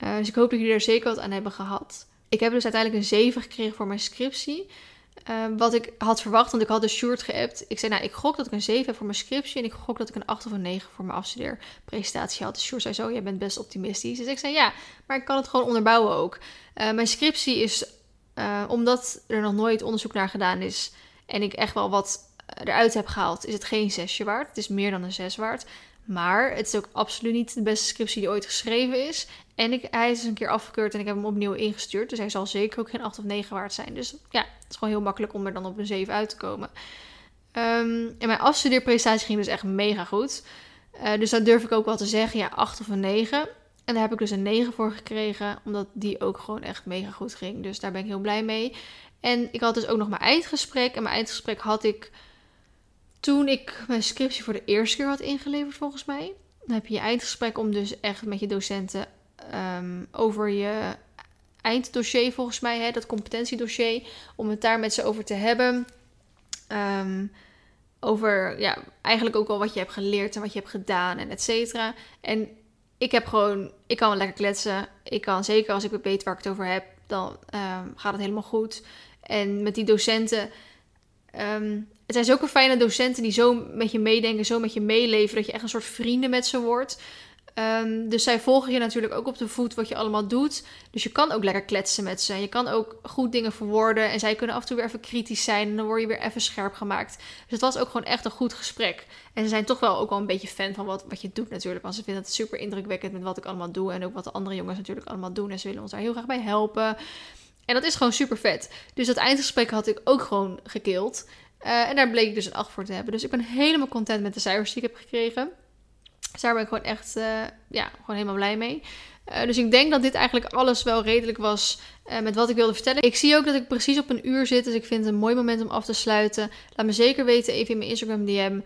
Uh, dus ik hoop dat jullie er zeker wat aan hebben gehad. Ik heb dus uiteindelijk een 7 gekregen voor mijn scriptie. wat ik had verwacht, want ik had de short geappt. Ik zei, nou, ik gok dat ik een 7 heb voor mijn scriptie. En ik gok dat ik een 8 of een 9 voor mijn afstudeerpresentatie had. De short zei zo, jij bent best optimistisch. Dus ik zei, ja, maar ik kan het gewoon onderbouwen ook. mijn scriptie is uh, omdat er nog nooit onderzoek naar gedaan is en ik echt wel wat eruit heb gehaald, is het geen zesje waard. Het is meer dan een zes waard. Maar het is ook absoluut niet de beste scriptie die ooit geschreven is. En ik, hij is een keer afgekeurd en ik heb hem opnieuw ingestuurd. Dus hij zal zeker ook geen 8 of 9 waard zijn. Dus ja, het is gewoon heel makkelijk om er dan op een 7 uit te komen. Um, en mijn afstudeerprestatie ging dus echt mega goed. Uh, dus dat durf ik ook wel te zeggen. Ja, 8 of een 9. En daar heb ik dus een 9 voor gekregen, omdat die ook gewoon echt mega goed ging. Dus daar ben ik heel blij mee. En ik had dus ook nog mijn eindgesprek. En mijn eindgesprek had ik toen ik mijn scriptie voor de eerste keer had ingeleverd, volgens mij. Dan heb je je eindgesprek om dus echt met je docenten um, over je einddossier, volgens mij, hè, dat competentiedossier, om het daar met ze over te hebben. Um, over ja, eigenlijk ook al wat je hebt geleerd en wat je hebt gedaan en et cetera. En ik heb gewoon, ik kan wel lekker kletsen. Ik kan zeker als ik weet waar ik het over heb, dan um, gaat het helemaal goed. En met die docenten, het zijn zulke fijne docenten die zo met je meedenken, zo met je meeleven, dat je echt een soort vrienden met ze wordt. Um, dus zij volgen je natuurlijk ook op de voet wat je allemaal doet. Dus je kan ook lekker kletsen met ze. Je kan ook goed dingen verwoorden. En zij kunnen af en toe weer even kritisch zijn. En dan word je weer even scherp gemaakt. Dus het was ook gewoon echt een goed gesprek. En ze zijn toch wel ook wel een beetje fan van wat, wat je doet natuurlijk. Want ze vinden het super indrukwekkend met wat ik allemaal doe. En ook wat de andere jongens natuurlijk allemaal doen. En ze willen ons daar heel graag bij helpen. En dat is gewoon super vet. Dus dat eindgesprek had ik ook gewoon gekild. Uh, en daar bleek ik dus een 8 voor te hebben. Dus ik ben helemaal content met de cijfers die ik heb gekregen. Dus daar ben ik gewoon echt uh, ja, gewoon helemaal blij mee. Uh, dus ik denk dat dit eigenlijk alles wel redelijk was met wat ik wilde vertellen. Ik zie ook dat ik precies op een uur zit. Dus ik vind het een mooi moment om af te sluiten. Laat me zeker weten even in mijn Instagram DM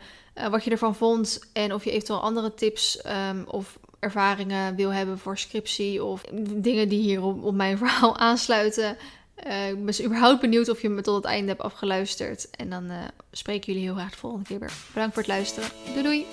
wat je ervan vond. En of je eventueel andere tips um, of ervaringen wil hebben voor scriptie. Of dingen die hier op, op mijn verhaal aansluiten. Ik ben überhaupt benieuwd of je me tot het einde hebt afgeluisterd. En dan spreken jullie heel graag de volgende keer weer. Bedankt voor het luisteren. Doei doei!